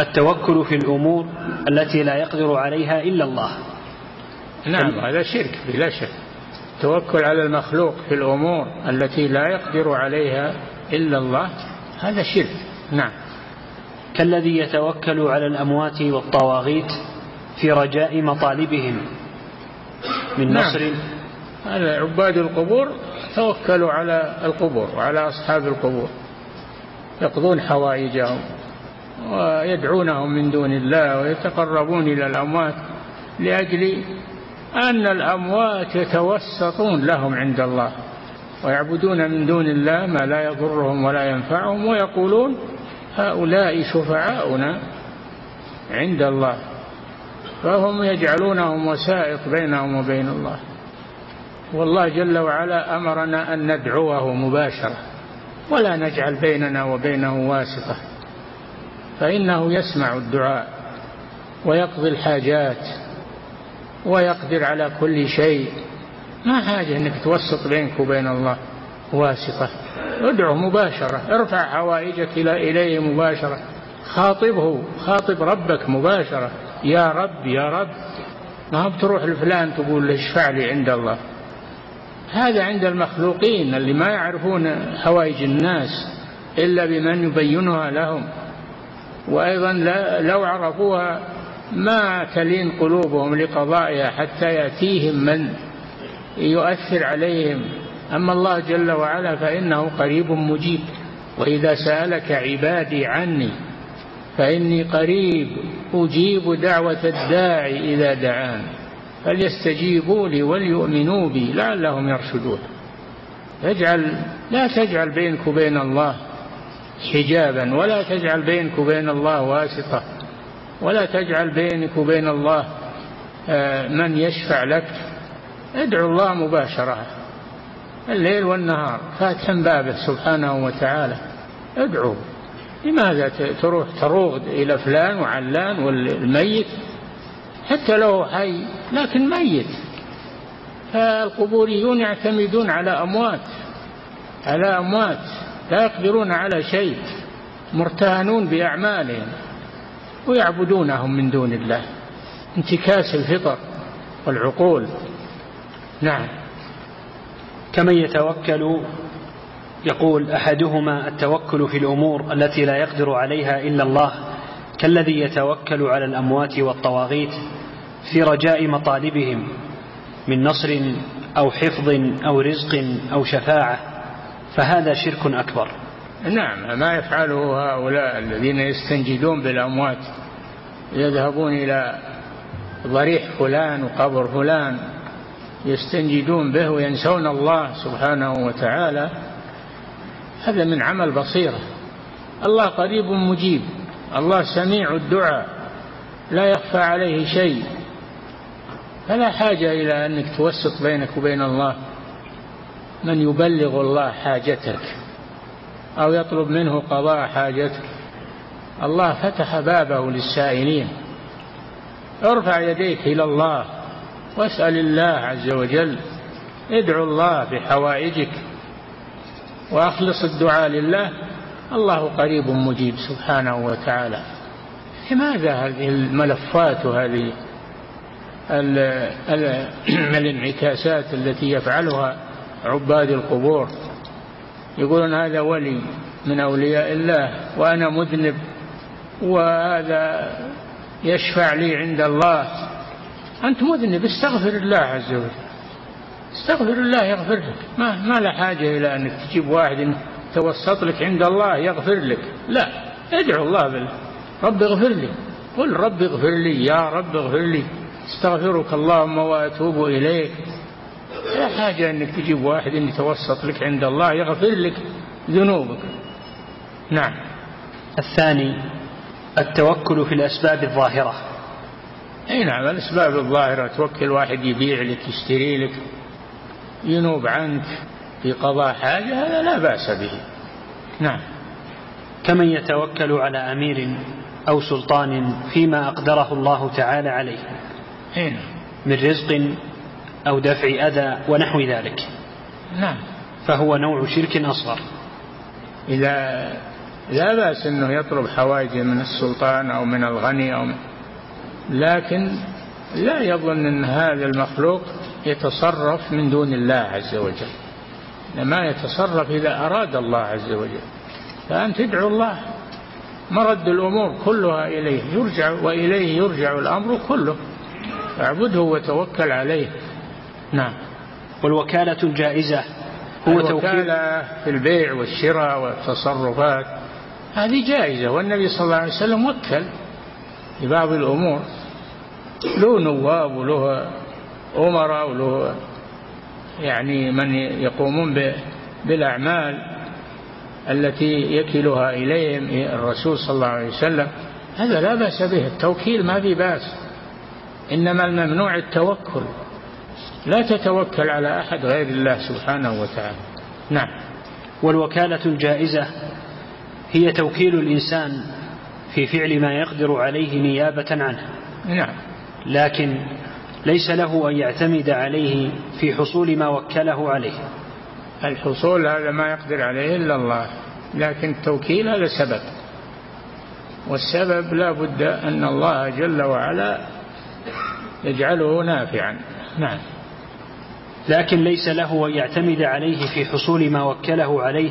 التوكل في الأمور التي لا يقدر عليها إلا الله. نعم هذا شرك بلا شك. التوكل على المخلوق في الأمور التي لا يقدر عليها إلا الله هذا شرك. نعم. كالذي يتوكل على الأموات والطواغيت في رجاء مطالبهم من نعم. نصر هذا عباد القبور توكلوا على القبور وعلى أصحاب القبور. يقضون حوائجهم ويدعونهم من دون الله ويتقربون إلى الأموات لأجل أن الأموات يتوسطون لهم عند الله ويعبدون من دون الله ما لا يضرهم ولا ينفعهم ويقولون هؤلاء شفعاؤنا عند الله. فهم يجعلونهم وسائط بينهم وبين الله. والله جل وعلا أمرنا أن ندعوه مباشرة ولا نجعل بيننا وبينه واسطة فإنه يسمع الدعاء ويقضي الحاجات ويقدر على كل شيء. ما حاجة إنك توسط بينك وبين الله واسطة. ادعه مباشرة ارفع حوائجك إليه مباشرة. خاطبه خاطب ربك مباشرة. يا رب يا رب. ما بتروح لفلان تقول اشفع لي عند الله. هذا عند المخلوقين اللي ما يعرفون حوائج الناس إلا بمن يبينها لهم. وأيضا لو عرفوها ما تلين قلوبهم لقضائها حتى يأتيهم من يؤثر عليهم. أما الله جل وعلا فإنه قريب مجيب. وإذا سألك عبادي عني فإني قريب أجيب دعوة الداعي إذا دعان فليستجيبوا لي وليؤمنوا بي لعلهم يرشدون. اجعل لا تجعل بينك وبين الله حجابا ولا تجعل بينك وبين الله واسطة ولا تجعل بينك وبين الله آه، من يشفع لك. ادعو الله مباشرة. الليل والنهار فاتحا بابه سبحانه وتعالى. ادعو. لماذا تروح تروغ إلى فلان وعلان والميت؟ حتى لو حي لكن ميت. فالقبوريون يعتمدون على أموات على أموات لا يقدرون على شيء مرتهنون بأعمالهم ويعبدونهم من دون الله. انتكاس الفطر والعقول. نعم. كمن يتوكل يقول أحدهما التوكل في الأمور التي لا يقدر عليها إلا الله كالذي يتوكل على الأموات والطواغيت. في رجاء مطالبهم من نصر أو حفظ أو رزق أو شفاعة فهذا شرك أكبر. نعم ما يفعله هؤلاء الذين يستنجدون بالأموات يذهبون إلى ضريح فلان وقبر فلان يستنجدون به وينسون الله سبحانه وتعالى. هذا من عمل بصيرة. الله قريب مجيب الله سميع الدعاء لا يخفى عليه شيء. فلا حاجة إلى أنك توسط بينك وبين الله من يبلغ الله حاجتك أو يطلب منه قضاء حاجتك. الله فتح بابه للسائلين. ارفع يديك إلى الله واسأل الله عز وجل. ادعو الله بحوائجك وأخلص الدعاء لله. الله قريب مجيب سبحانه وتعالى. لماذا هذه الملفات وهذه الانعكاسات التي يفعلها عباد القبور. يقولون هذا ولي من أولياء الله وأنا مذنب وهذا يشفع لي عند الله. أنت مذنب استغفر الله عز وجل. استغفر الله يغفر لك. ما, ما له حاجة إلى أنك تجيب واحد توسط لك عند الله يغفر لك. لا ادعو الله بال رب اغفر لي. قل رب اغفر لي يا رب اغفر لي. استغفرك اللهم وأتوب إليك. لا حاجة إنك تجيب واحد يتوسط لك عند الله يغفر لك ذنوبك. نعم. الثاني التوكل في الأسباب الظاهرة. أي نعم الأسباب الظاهرة توكل واحد يبيع لك يشتري لك ينوب عنك في قضاء حاجة هذا لا بأس به. نعم. كمن يتوكل على أمير أو سلطان فيما أقدره الله تعالى عليه. من رزق أو دفع أذى ونحو ذلك. نعم. فهو نوع شرك أصغر. إذا لا بأس إنه يطلب حوائج من السلطان أو من الغني أو من لكن لا يظن إن هذا المخلوق يتصرف من دون الله عز وجل. ما يتصرف إذا أراد الله عز وجل. فأنت تدعو الله. مرد الأمور كلها إليه. يرجع وإليه يرجع الأمر كله. فاعبده وتوكل عليه. نعم. والوكالة الجائزة هو الوكالة في البيع والشراء والتصرفات هذه جائزة والنبي صلى الله عليه وسلم وكل في بعض الأمور. له نواب وله أمراء وله يعني من يقومون بالأعمال التي يكلها إليهم الرسول صلى الله عليه وسلم. هذا لا بأس به التوكيل ما في بأس. إنما الممنوع التوكل. لا تتوكل على أحد غير الله سبحانه وتعالى. نعم. والوكالة الجائزة هي توكيل الإنسان في فعل ما يقدر عليه نيابة عنه. نعم. لكن ليس له أن يعتمد عليه في حصول ما وكله عليه. الحصول هذا ما يقدر عليه إلا الله. لكن التوكيل هذا سبب. والسبب لا بد أن الله جل وعلا يجعله نافعا. نعم. لكن ليس له أن يعتمد عليه في حصول ما وكله عليه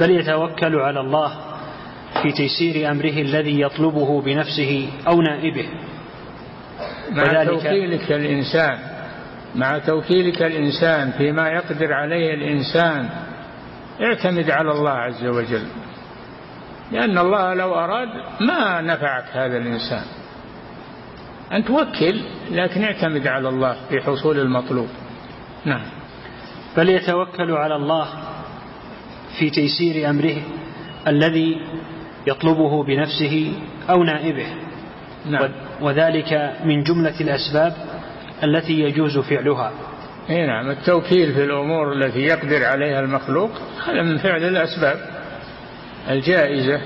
بل يتوكل على الله في تيسير أمره الذي يطلبه بنفسه أو نائبه. مع توكيلك الإنسان مع توكيلك الإنسان فيما يقدر عليه الإنسان اعتمد على الله عز وجل. لأن الله لو أراد ما نفعك هذا الإنسان. أنت وكل لكن اعتمد على الله في حصول المطلوب. نعم. بل يتوكل على الله في تيسير أمره الذي يطلبه بنفسه أو نائبه. نعم. وذلك من جملة الأسباب التي يجوز فعلها. إي نعم. التوكيل في الأمور التي يقدر عليها المخلوق هذا من فعل الأسباب الجائزة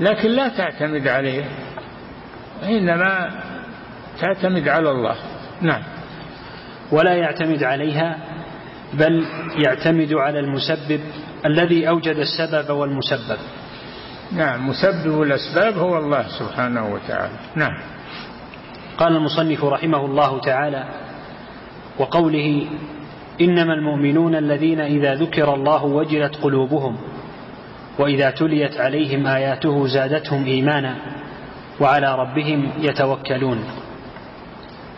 لكن لا تعتمد عليه. إنما تعتمد على الله. نعم. ولا يعتمد عليها بل يعتمد على المسبب الذي أوجد السبب والمسبب. نعم مسبب الأسباب هو الله سبحانه وتعالى. نعم. قال المصنف رحمه الله تعالى وقوله إنما المؤمنون الذين إذا ذكر الله وجلت قلوبهم وإذا تليت عليهم آياته زادتهم إيمانا. وعلى ربهم يتوكلون.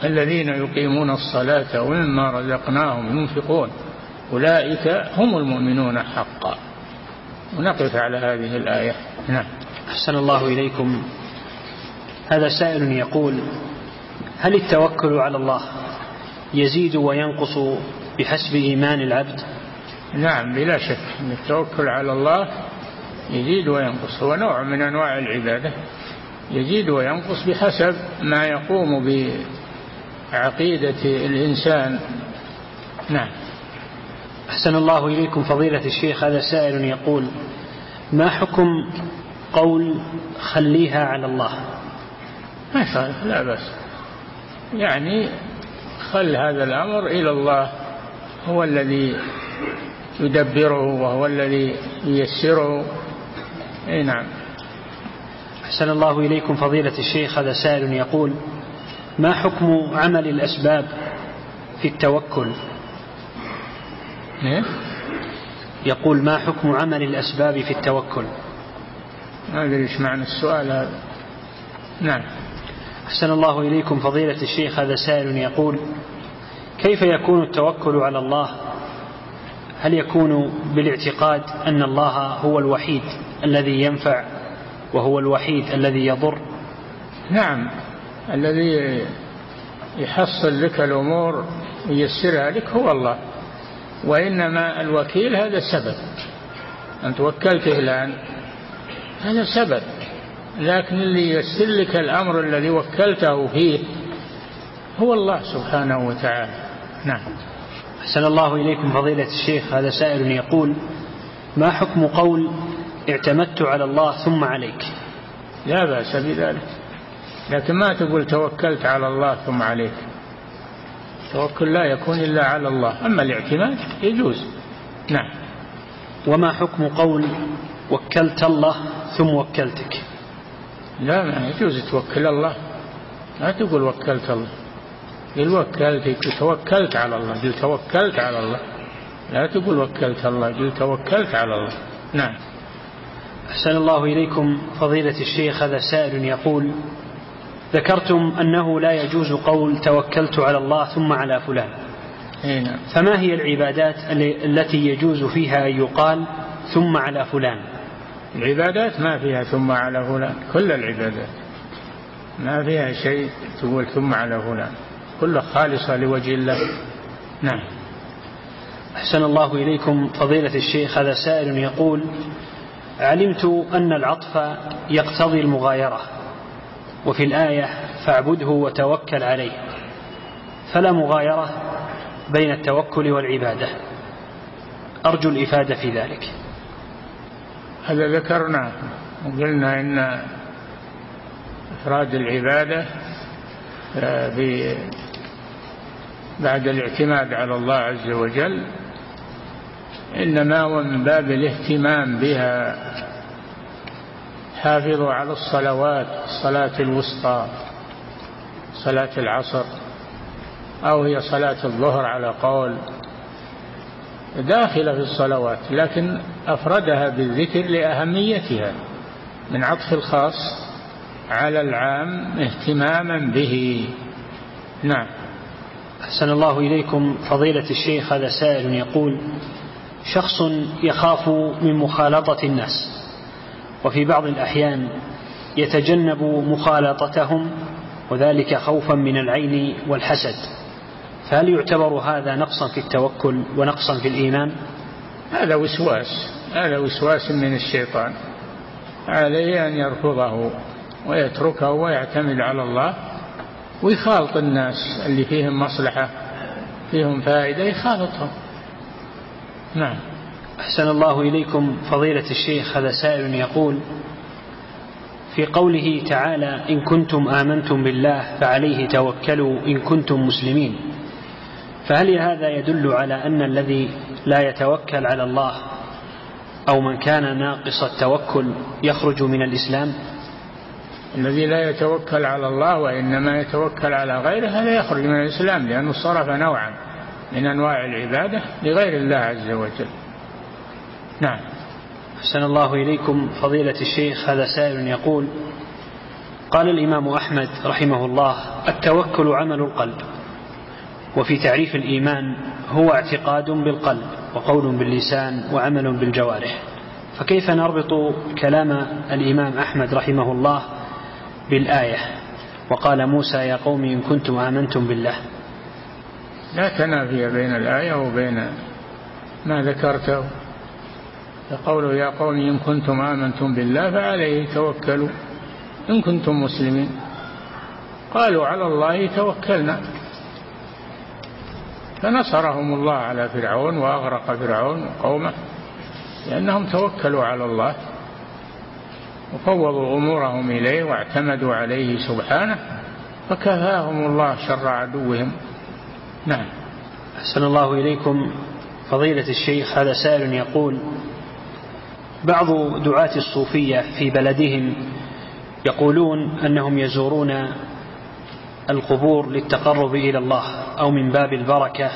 الذين يقيمون الصلاة ومما رزقناهم ينفقون أولئك هم المؤمنون حقا. ونقف على هذه الآية. نعم. أحسن الله إليكم. هذا سائل يقول هل التوكل على الله يزيد وينقص بحسب إيمان العبد؟ نعم بلا شك. التوكل على الله يزيد وينقص. هو نوع من أنواع العبادة. يزيد وينقص بحسب ما يقوم بعقيدة الإنسان. نعم. أحسن الله إليكم فضيلة الشيخ هذا سائل يقول ما حكم قول خليها على الله؟ ما يخالف لا بأس. يعني خل هذا الأمر إلى الله هو الذي يدبره وهو الذي ييسره. إي نعم. أحسن الله إليكم فضيلة الشيخ هذا سائل يقول ما حكم عمل الأسباب في التوكل؟ إيه؟ يقول ما حكم عمل الأسباب في التوكل؟ ما أدري إيش معنى السؤال هذا. نعم. أحسن الله إليكم فضيلة الشيخ هذا سائل يقول كيف يكون التوكل على الله؟ هل يكون بالاعتقاد أن الله هو الوحيد الذي ينفع وهو الوحيد الذي يضر. نعم الذي يحصل لك الأمور وييسرها لك هو الله. وإنما الوكيل هذا سبب. أنت وكلت فلان هذا سبب. لكن اللي ييسر لك الأمر الذي وكلته فيه هو الله سبحانه وتعالى. نعم. أحسن الله إليكم فضيلة الشيخ. هذا سائل يقول ما حكم قول اعتمدت على الله ثم عليك. لا بأس بذلك. لكن ما تقول توكلت على الله ثم عليك. التوكل لا يكون إلا على الله. أما الاعتماد يجوز. نعم. وما حكم قول وكلت الله ثم وكلتك؟ لا ما يجوز توكل الله. لا تقول وكلت الله. قل وكلت توكلت على الله. قل توكلت على الله. لا تقول وكلت الله قل توكلت على الله. نعم. أحسن الله إليكم فضيلة الشيخ هذا سائل يقول ذكرتم أنه لا يجوز قول توكلت على الله ثم على فلان. نعم. فما هي العبادات التي يجوز فيها أن يقال ثم على فلان؟ العبادات ما فيها ثم على فلان كل العبادات. ما فيها شيء تقول ثم على فلان كلها خالصة لوجه الله. نعم. أحسن الله إليكم فضيلة الشيخ هذا سائل يقول علمت أن العطف يقتضي المغايرة وفي الآية فاعبده وتوكل عليه فلا مغايرة بين التوكل والعبادة. أرجو الإفادة في ذلك. هذا ذكرنا وقلنا إن إفراد العبادة آه، بعد الاعتماد على الله عز وجل إنما هو من باب الاهتمام بها. حافظوا على الصلوات الصلاة الوسطى صلاة العصر أو هي صلاة الظهر على قول. داخلة في الصلوات لكن أفردها بالذكر لأهميتها من عطف الخاص على العام اهتماما به. نعم. أحسن الله إليكم فضيلة الشيخ هذا سائل يقول شخص يخاف من مخالطة الناس. وفي بعض الأحيان يتجنب مخالطتهم وذلك خوفا من العين والحسد. فهل يعتبر هذا نقصا في التوكل ونقصا في الإيمان؟ هذا وسواس هذا وسواس من الشيطان. عليه أن يرفضه ويتركه ويعتمد على الله ويخالط الناس اللي فيهم مصلحة فيهم فائدة يخالطهم. نعم. أحسن الله إليكم فضيلة الشيخ هذا سائل يقول في قوله تعالى إن كنتم آمنتم بالله فعليه توكلوا إن كنتم مسلمين فهل هذا يدل على أن الذي لا يتوكل على الله أو من كان ناقص التوكل يخرج من الإسلام؟ الذي لا يتوكل على الله وإنما يتوكل على غيره هذا يخرج من الإسلام لأنه صرف نوعا. من أنواع العبادة لغير الله عز وجل. نعم. أحسن الله إليكم فضيلة الشيخ هذا سائل يقول قال الإمام أحمد رحمه الله التوكل عمل القلب وفي تعريف الإيمان هو اعتقاد بالقلب وقول باللسان وعمل بالجوارح. فكيف نربط كلام الإمام أحمد رحمه الله بالآية؟ وقال موسى يا قوم إن كنتم آمنتم بالله. لا تنافي بين الآية وبين ما ذكرته. فقوله يا قوم إن كنتم آمنتم بالله فعليه توكلوا. إن كنتم مسلمين. قالوا على الله توكلنا. فنصرهم الله على فرعون وأغرق فرعون وقومه لأنهم توكلوا على الله وفوضوا أمورهم إليه واعتمدوا عليه سبحانه فكفاهم الله شر عدوهم. نعم. أحسن الله إليكم. فضيلة الشيخ هذا سائل يقول بعض دعاة الصوفية في بلدهم يقولون أنهم يزورون القبور للتقرب إلى الله أو من باب البركة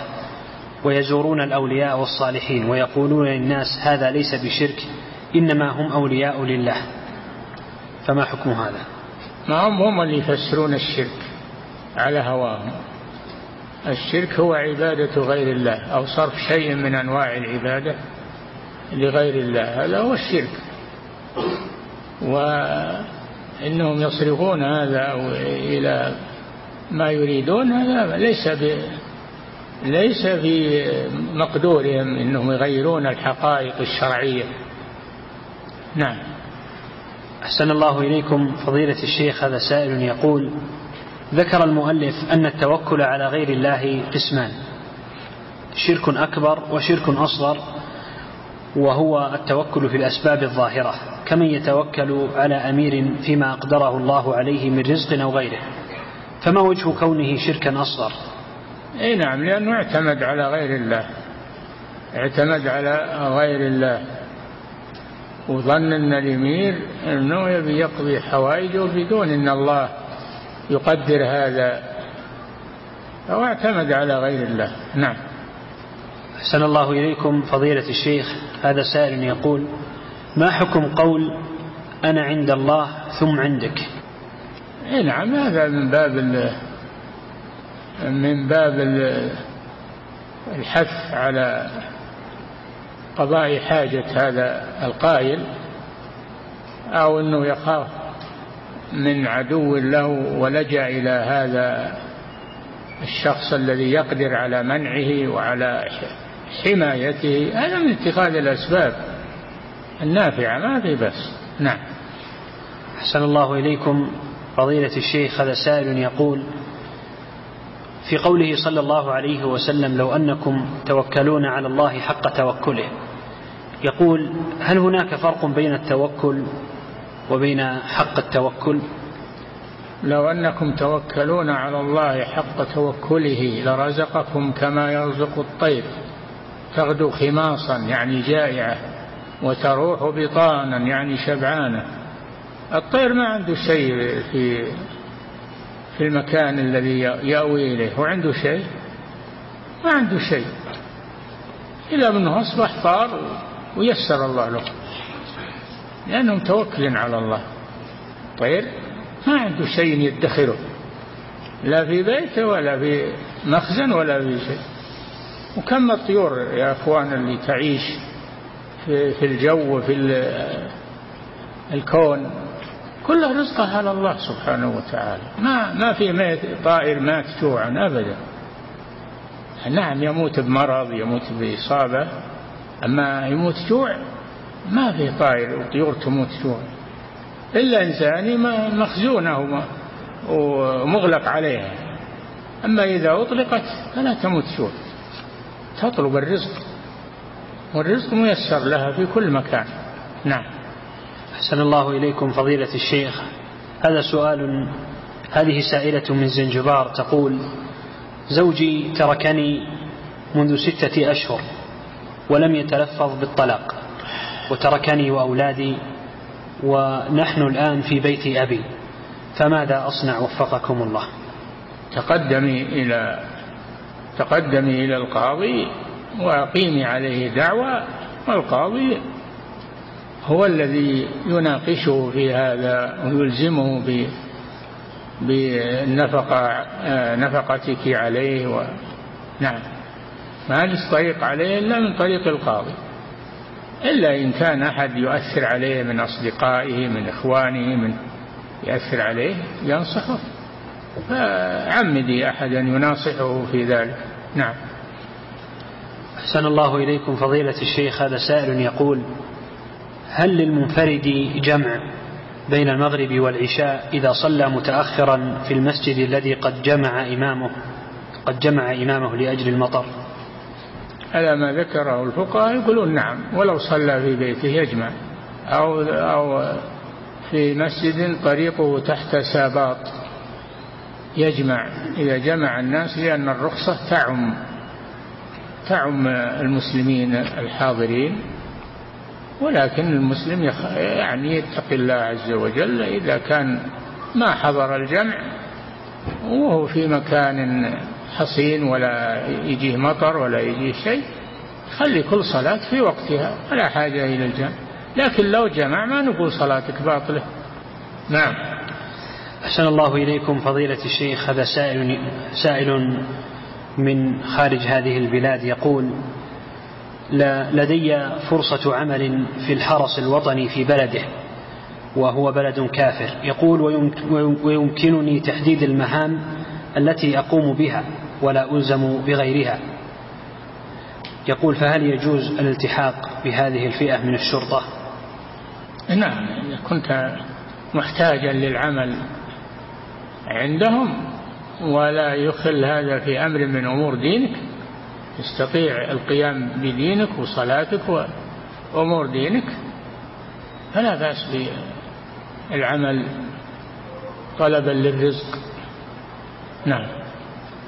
ويزورون الأولياء والصالحين ويقولون للناس هذا ليس بشرك إنما هم أولياء لله. فما حكم هذا؟ ما هم هم اللي يفسرون الشرك على هواهم. الشرك هو عبادة غير الله أو صرف شيء من أنواع العبادة لغير الله هذا هو الشرك. وإنهم يصرفون هذا إلى ما يريدون هذا ليس ب ليس في مقدورهم إنهم يغيرون الحقائق الشرعية. نعم. أحسن الله إليكم فضيلة الشيخ هذا سائل يقول ذكر المؤلف أن التوكل على غير الله قسمان. شرك أكبر وشرك أصغر وهو التوكل في الأسباب الظاهرة كمن يتوكل على أمير فيما أقدره الله عليه من رزق أو غيره. فما وجه كونه شركا أصغر؟ إي نعم لأنه اعتمد على غير الله. اعتمد على غير الله. وظن أن الأمير أنه يبي يقضي حوائجه بدون أن الله يقدر هذا أو اعتمد على غير الله. نعم. أحسن الله إليكم فضيلة الشيخ. هذا سائل يقول ما حكم قول أنا عند الله ثم عندك؟ اي نعم هذا من باب من باب الحث على قضاء حاجة هذا القائل أو أنه يخاف من عدو له ولجأ إلى هذا الشخص الذي يقدر على منعه وعلى حمايته. هذا من اتخاذ الأسباب النافعة ما في بس. نعم. أحسن الله إليكم. فضيلة الشيخ هذا سائل يقول في قوله صلى الله عليه وسلم لو أنكم توكلون على الله حق توكله يقول هل هناك فرق بين التوكل وبين حق التوكل؟ لو أنكم توكلون على الله حق توكله لرزقكم كما يرزق الطير. تغدو خماصا يعني جائعة وتروح بطانا يعني شبعانة. الطير ما عنده شيء في في المكان الذي يأوي إليه. هو عنده شيء؟ ما عنده شيء. إلا أنه أصبح طار ويسر الله له. لأنه متوكل على الله. طير ما عنده شيء يدخره. لا في بيته ولا في مخزن ولا في شيء. وكم الطيور يا أخوان اللي تعيش في, في الجو وفي الكون؟ كله رزقه على الله سبحانه وتعالى. ما ما في ميت طائر مات جوعا ابدا. نعم يموت بمرض يموت بإصابة أما يموت جوع ما في طائر وطيور تموت جوع إلا إنسان مخزونة ومغلق عليها. أما إذا أطلقت فلا تموت جوع تطلب الرزق. والرزق ميسر لها في كل مكان. نعم. أحسن الله إليكم فضيلة الشيخ. هذا سؤال هذه سائلة من زنجبار تقول زوجي تركني منذ ستة أشهر ولم يتلفظ بالطلاق. وتركني وأولادي ونحن الآن في بيت أبي فماذا أصنع وفقكم الله؟ تقدمي إلى تقدمي إلى القاضي وأقيمي عليه دعوة والقاضي هو الذي يناقشه في هذا ويلزمه ب بالنفقة نفقتك عليه و... نعم. ما طريق عليه إلا من طريق القاضي. إلا إن كان أحد يؤثر عليه من أصدقائه من إخوانه من يأثر عليه ينصحه. فعمدي أحدا يناصحه في ذلك. نعم. أحسن الله إليكم فضيلة الشيخ. هذا سائل يقول هل للمنفرد جمع بين المغرب والعشاء إذا صلى متأخرا في المسجد الذي قد جمع إمامه قد جمع إمامه لأجل المطر؟ هذا ما ذكره الفقهاء يقولون نعم ولو صلى في بيته يجمع. أو أو في مسجد طريقه تحت ساباط يجمع. إذا جمع الناس لأن الرخصة تعم تعم المسلمين الحاضرين. ولكن المسلم يعني يتقي الله عز وجل. إذا كان ما حضر الجمع وهو في مكان حصين ولا يجيه مطر ولا يجيه شيء خلي كل صلاة في وقتها ولا حاجة إلى الجمع. لكن لو جمع ما نقول صلاتك باطلة. نعم. أحسن الله إليكم فضيلة الشيخ. هذا سائل سائل من خارج هذه البلاد يقول لدي فرصة عمل في الحرس الوطني في بلده وهو بلد كافر. يقول ويمكنني تحديد المهام التي أقوم بها. ولا ألزم بغيرها. يقول فهل يجوز الالتحاق بهذه الفئة من الشرطة؟ نعم إذا كنت محتاجا للعمل عندهم ولا يخل هذا في أمر من أمور دينك تستطيع القيام بدينك وصلاتك وأمور دينك فلا بأس بالعمل طلبا للرزق. نعم.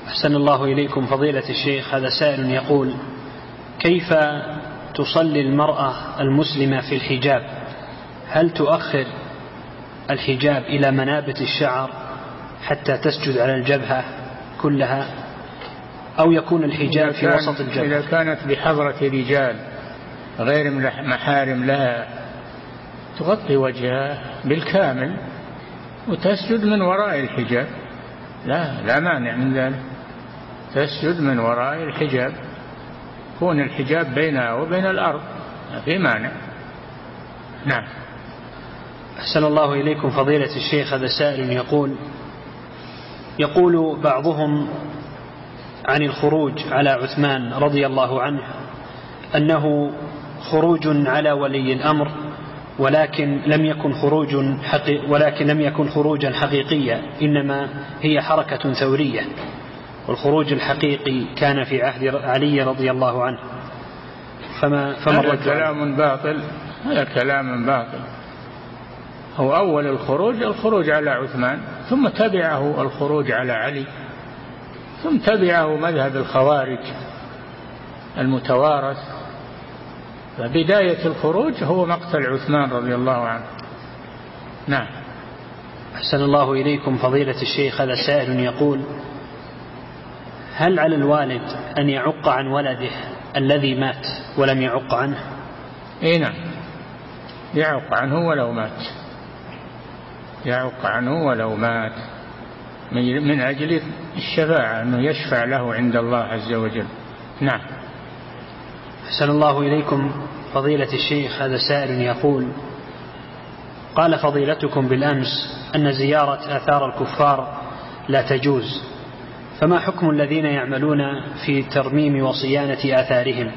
أحسن الله إليكم فضيلة الشيخ هذا سائل يقول كيف تصلي المرأة المسلمة في الحجاب؟ هل تؤخر الحجاب إلى منابت الشعر حتى تسجد على الجبهة كلها؟ أو يكون الحجاب في وسط الجبهة؟ إذا كانت بحضرة رجال غير محارم لها تغطي وجهها بالكامل وتسجد من وراء الحجاب. لا لا مانع من ذلك. تسجد من وراء الحجاب. يكون الحجاب بينها وبين الأرض ما في مانع. نعم. أحسن الله إليكم فضيلة الشيخ. هذا سائل يقول يقول بعضهم عن الخروج على عثمان رضي الله عنه أنه خروج على ولي الأمر ولكن لم يكن خروج ولكن لم يكن خروجا حقيقيا إنما هي حركة ثورية. والخروج الحقيقي كان في عهد علي رضي الله عنه. فما فما هذا كلام باطل. هذا كلام باطل. هو أول الخروج الخروج على عثمان ثم تبعه الخروج على علي ثم تبعه مذهب الخوارج المتوارث. فبداية الخروج هو مقتل عثمان رضي الله عنه. نعم. أحسن الله إليكم فضيلة الشيخ هذا سائل يقول هل على الوالد أن يعق عن ولده الذي مات ولم يعق عنه؟ إي نعم. يعق عنه ولو مات. يعق عنه ولو مات. من أجل الشفاعة أنه يشفع له عند الله عز وجل. نعم. أحسن الله إليكم فضيلة الشيخ هذا سائل يقول قال فضيلتكم بالأمس أن زيارة آثار الكفار لا تجوز. فما حكم الذين يعملون في ترميم وصيانة آثارهم؟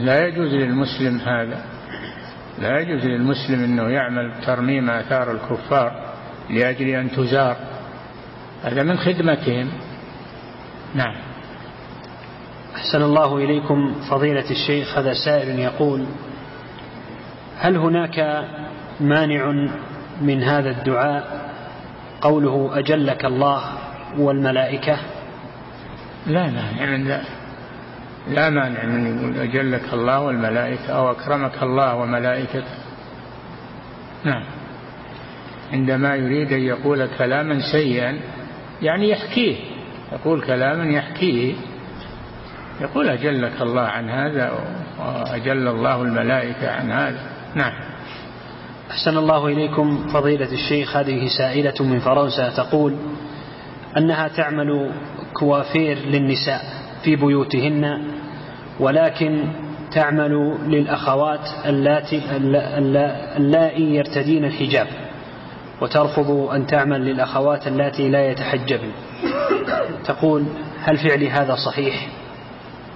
لا يجوز للمسلم هذا. لا يجوز للمسلم أنه يعمل ترميم آثار الكفار لأجل أن تزار. هذا من خدمتهم. نعم. أحسن الله إليكم فضيلة الشيخ. هذا سائل يقول هل هناك مانع من هذا الدعاء؟ قوله أجلك الله. والملائكة؟ لا مانع من ذلك لا مانع من يقول أجلك الله والملائكة أو أكرمك الله وملائكته. نعم. عندما يريد أن يقول كلاما سيئا يعني يحكيه. يقول كلاما يحكيه. يقول أجلك الله عن هذا وأجل الله الملائكة عن هذا. نعم. أحسن الله إليكم فضيلة الشيخ. هذه سائلة من فرنسا تقول أنها تعمل كوافير للنساء في بيوتهن ولكن تعمل للأخوات اللاتي اللائي يرتدين الحجاب وترفض أن تعمل للأخوات اللاتي لا يتحجبن. تقول هل فعلي هذا صحيح؟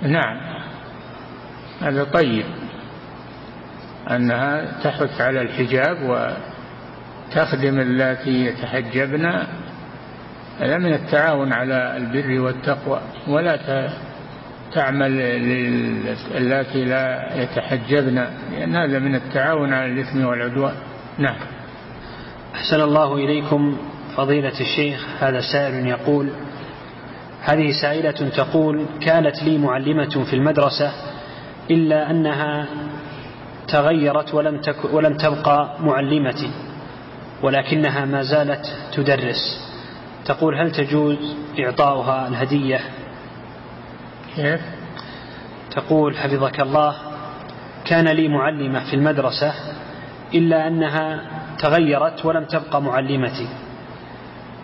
نعم. هذا طيب. أنها تحث على الحجاب وتخدم اللاتي يتحجبن هذا من التعاون على البر والتقوى ولا تعمل اللاتي لا يتحجبن لأن هذا من التعاون على الإثم والعدوان. نعم. أحسن الله إليكم فضيلة الشيخ هذا سائل يقول هذه سائلة تقول كانت لي معلمة في المدرسة إلا أنها تغيرت ولم, تك ولم تبقى معلمتي ولكنها ما زالت تدرس. تقول هل تجوز إعطاؤها الهدية؟ كيف؟ تقول حفظك الله كان لي معلمة في المدرسة إلا أنها تغيرت ولم تبقى معلمتي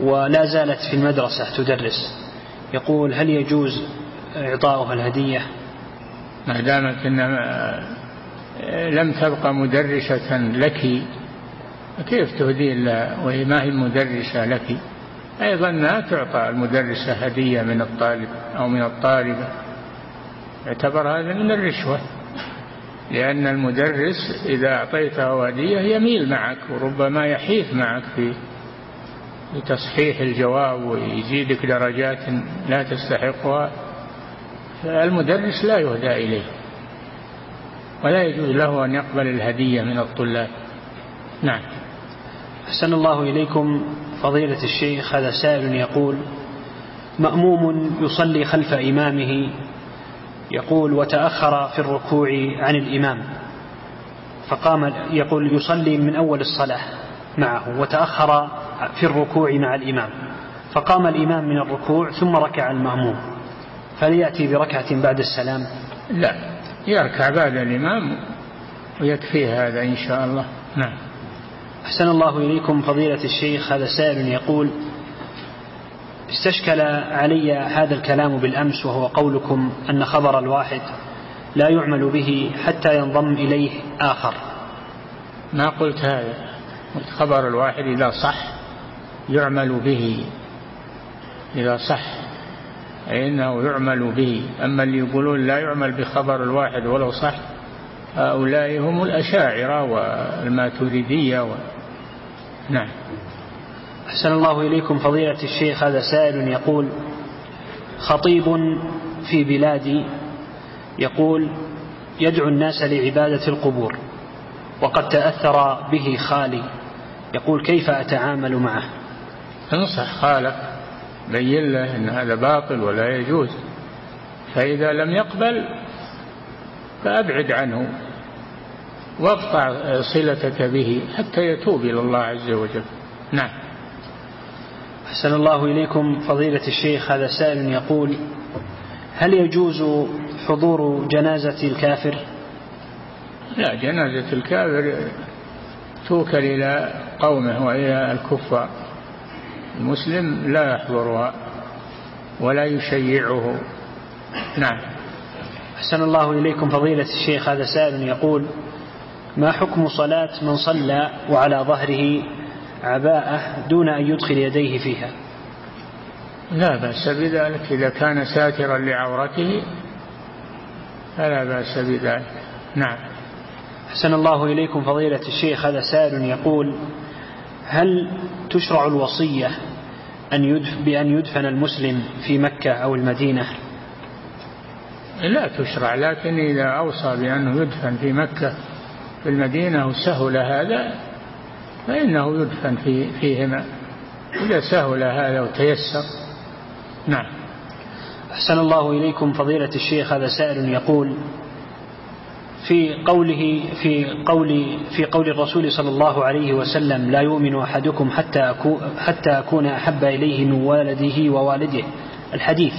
ولا زالت في المدرسة تدرس. يقول هل يجوز إعطاؤها الهدية؟ ما دامت إنما لم تبقى مدرسة لك كيف تهدي لها وهي ما هي مدرسة لك؟ أيضا لا تعطى المدرسة هدية من الطالب أو من الطالبة. يعتبر هذا من الرشوة لأن المدرس إذا أعطيته هدية يميل معك وربما يحيف معك في لتصحيح الجواب ويزيدك درجات لا تستحقها. فالمدرس لا يهدى إليه ولا يجوز له أن يقبل الهدية من الطلاب. نعم. أحسن الله إليكم. فضيلة الشيخ هذا سائل يقول مأموم يصلي خلف إمامه يقول وتأخر في الركوع عن الإمام. فقام يقول يصلي من أول الصلاة معه وتأخر في الركوع مع الإمام. فقام الإمام من الركوع ثم ركع المأموم. فليأتي بركعة بعد السلام؟ لا يركع بعد الإمام ويكفي هذا إن شاء الله. نعم. أحسن الله إليكم فضيلة الشيخ. هذا سائل يقول استشكل علي هذا الكلام بالأمس وهو قولكم أن خبر الواحد لا يعمل به حتى ينضم إليه آخر. ما قلت هذا؟ قلت خبر الواحد إذا صح يعمل به. إذا صح فإنه يعمل به. أما اللي يقولون لا يعمل بخبر الواحد ولو صح هؤلاء هم الأشاعرة والماتريدية. نعم. أحسن الله إليكم فضيلة الشيخ هذا سائل يقول خطيب في بلادي يقول يدعو الناس لعبادة القبور وقد تأثر به خالي يقول كيف أتعامل معه؟ انصح خالك بين له أن هذا باطل ولا يجوز فإذا لم يقبل فأبعد عنه. واقطع صلتك به حتى يتوب إلى الله عز وجل. نعم. أحسن الله إليكم فضيلة الشيخ. هذا سائل يقول هل يجوز حضور جنازة الكافر؟ لا جنازة الكافر توكل إلى قومه وإلى الكفار. المسلم لا يحضرها ولا يشيعه. نعم. أحسن الله إليكم فضيلة الشيخ. هذا سائل يقول ما حكم صلاة من صلى وعلى ظهره عباءة دون أن يدخل يديه فيها؟ لا بأس بذلك. إذا كان ساترا لعورته فلا بأس بذلك. نعم. أحسن الله إليكم فضيلة الشيخ. هذا سائل يقول هل تشرع الوصية أن يدف بأن يدفن المسلم في مكة أو المدينة؟ لا تشرع لكن إذا أوصى بأنه يدفن في مكة في المدينة وسهل هذا فإنه يدفن في فيهما. إذا سهل هذا وتيسر. نعم. أحسن الله إليكم فضيلة الشيخ هذا سائل يقول في قوله في قول في قول الرسول صلى الله عليه وسلم لا يؤمن أحدكم حتى أكون حتى أكون أحب إليه من والده ووالده. الحديث.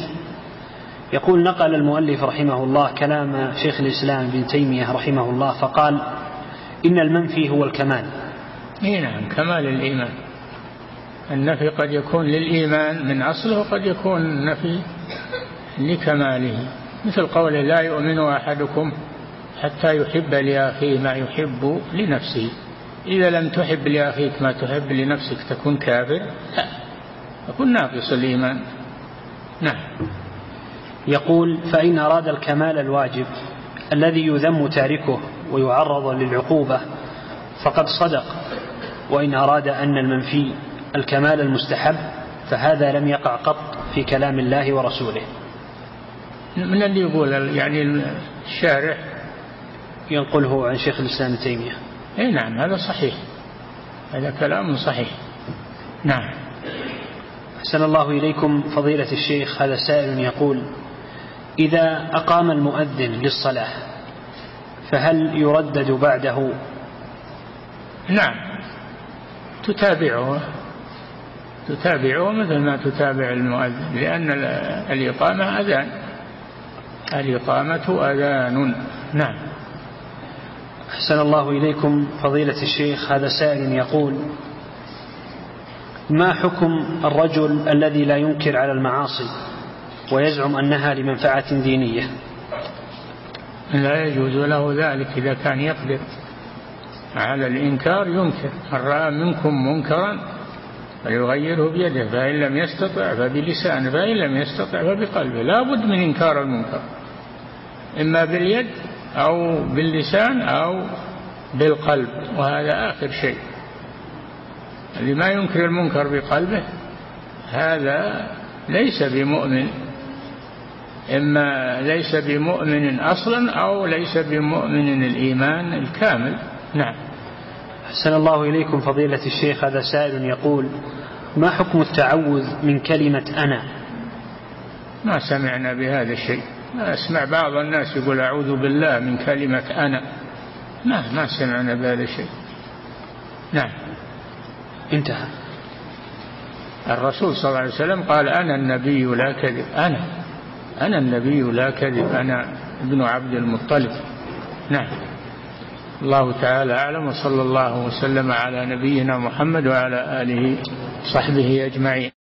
يقول نقل المؤلف رحمه الله كلام شيخ الإسلام ابن تيمية رحمه الله فقال إن المنفي هو الكمال. إي نعم كمال الإيمان. النفي قد يكون للإيمان من أصله وقد يكون النفي لكماله. مثل قوله لا يؤمن أحدكم حتى يحب لأخيه ما يحب لنفسه. إذا لم تحب لأخيك ما تحب لنفسك تكون كافر؟ لا تكون ناقص الإيمان. نعم. يقول فإن أراد الكمال الواجب الذي يذم تاركه ويعرض للعقوبة فقد صدق. وإن أراد أن المنفي الكمال المستحب فهذا لم يقع قط في كلام الله ورسوله. من اللي يقول؟ يعني الشارع ينقله عن شيخ الإسلام تيمية. إي نعم هذا صحيح. هذا كلام صحيح. نعم. أحسن الله إليكم فضيلة الشيخ هذا سائل يقول إذا أقام المؤذن للصلاة فهل يردد بعده؟ نعم. تتابعه. تتابعه مثل ما تتابع المؤذن لأن الإقامة أذان. الإقامة أذان. نعم. أحسن الله إليكم فضيلة الشيخ هذا سائل يقول ما حكم الرجل الذي لا ينكر على المعاصي ويزعم أنها لمنفعة دينية؟ لا يجوز له ذلك إذا كان يقدر. على الإنكار ينكر. من رأى منكم منكرا فليغيره بيده فإن لم يستطع فبلسانه فإن لم يستطع فبقلبه. لا بد من إنكار المنكر. إما باليد أو باللسان أو بالقلب وهذا آخر شيء. اللي ما ينكر المنكر بقلبه هذا ليس بمؤمن. إما ليس بمؤمن أصلا أو ليس بمؤمن الإيمان الكامل. نعم. أحسن الله إليكم فضيلة الشيخ. هذا سائل يقول ما حكم التعوذ من كلمة أنا؟ ما سمعنا بهذا الشيء. ما أسمع بعض الناس يقول أعوذ بالله من كلمة أنا. ما ما سمعنا بهذا الشيء. نعم. انتهى. الرسول صلى الله عليه وسلم قال أنا النبي لا كذب. أنا. أنا النبي لا كذب أنا ابن عبد المطلب. نعم. الله تعالى أعلم وصلى الله وسلم على نبينا محمد وعلى آله وصحبه أجمعين.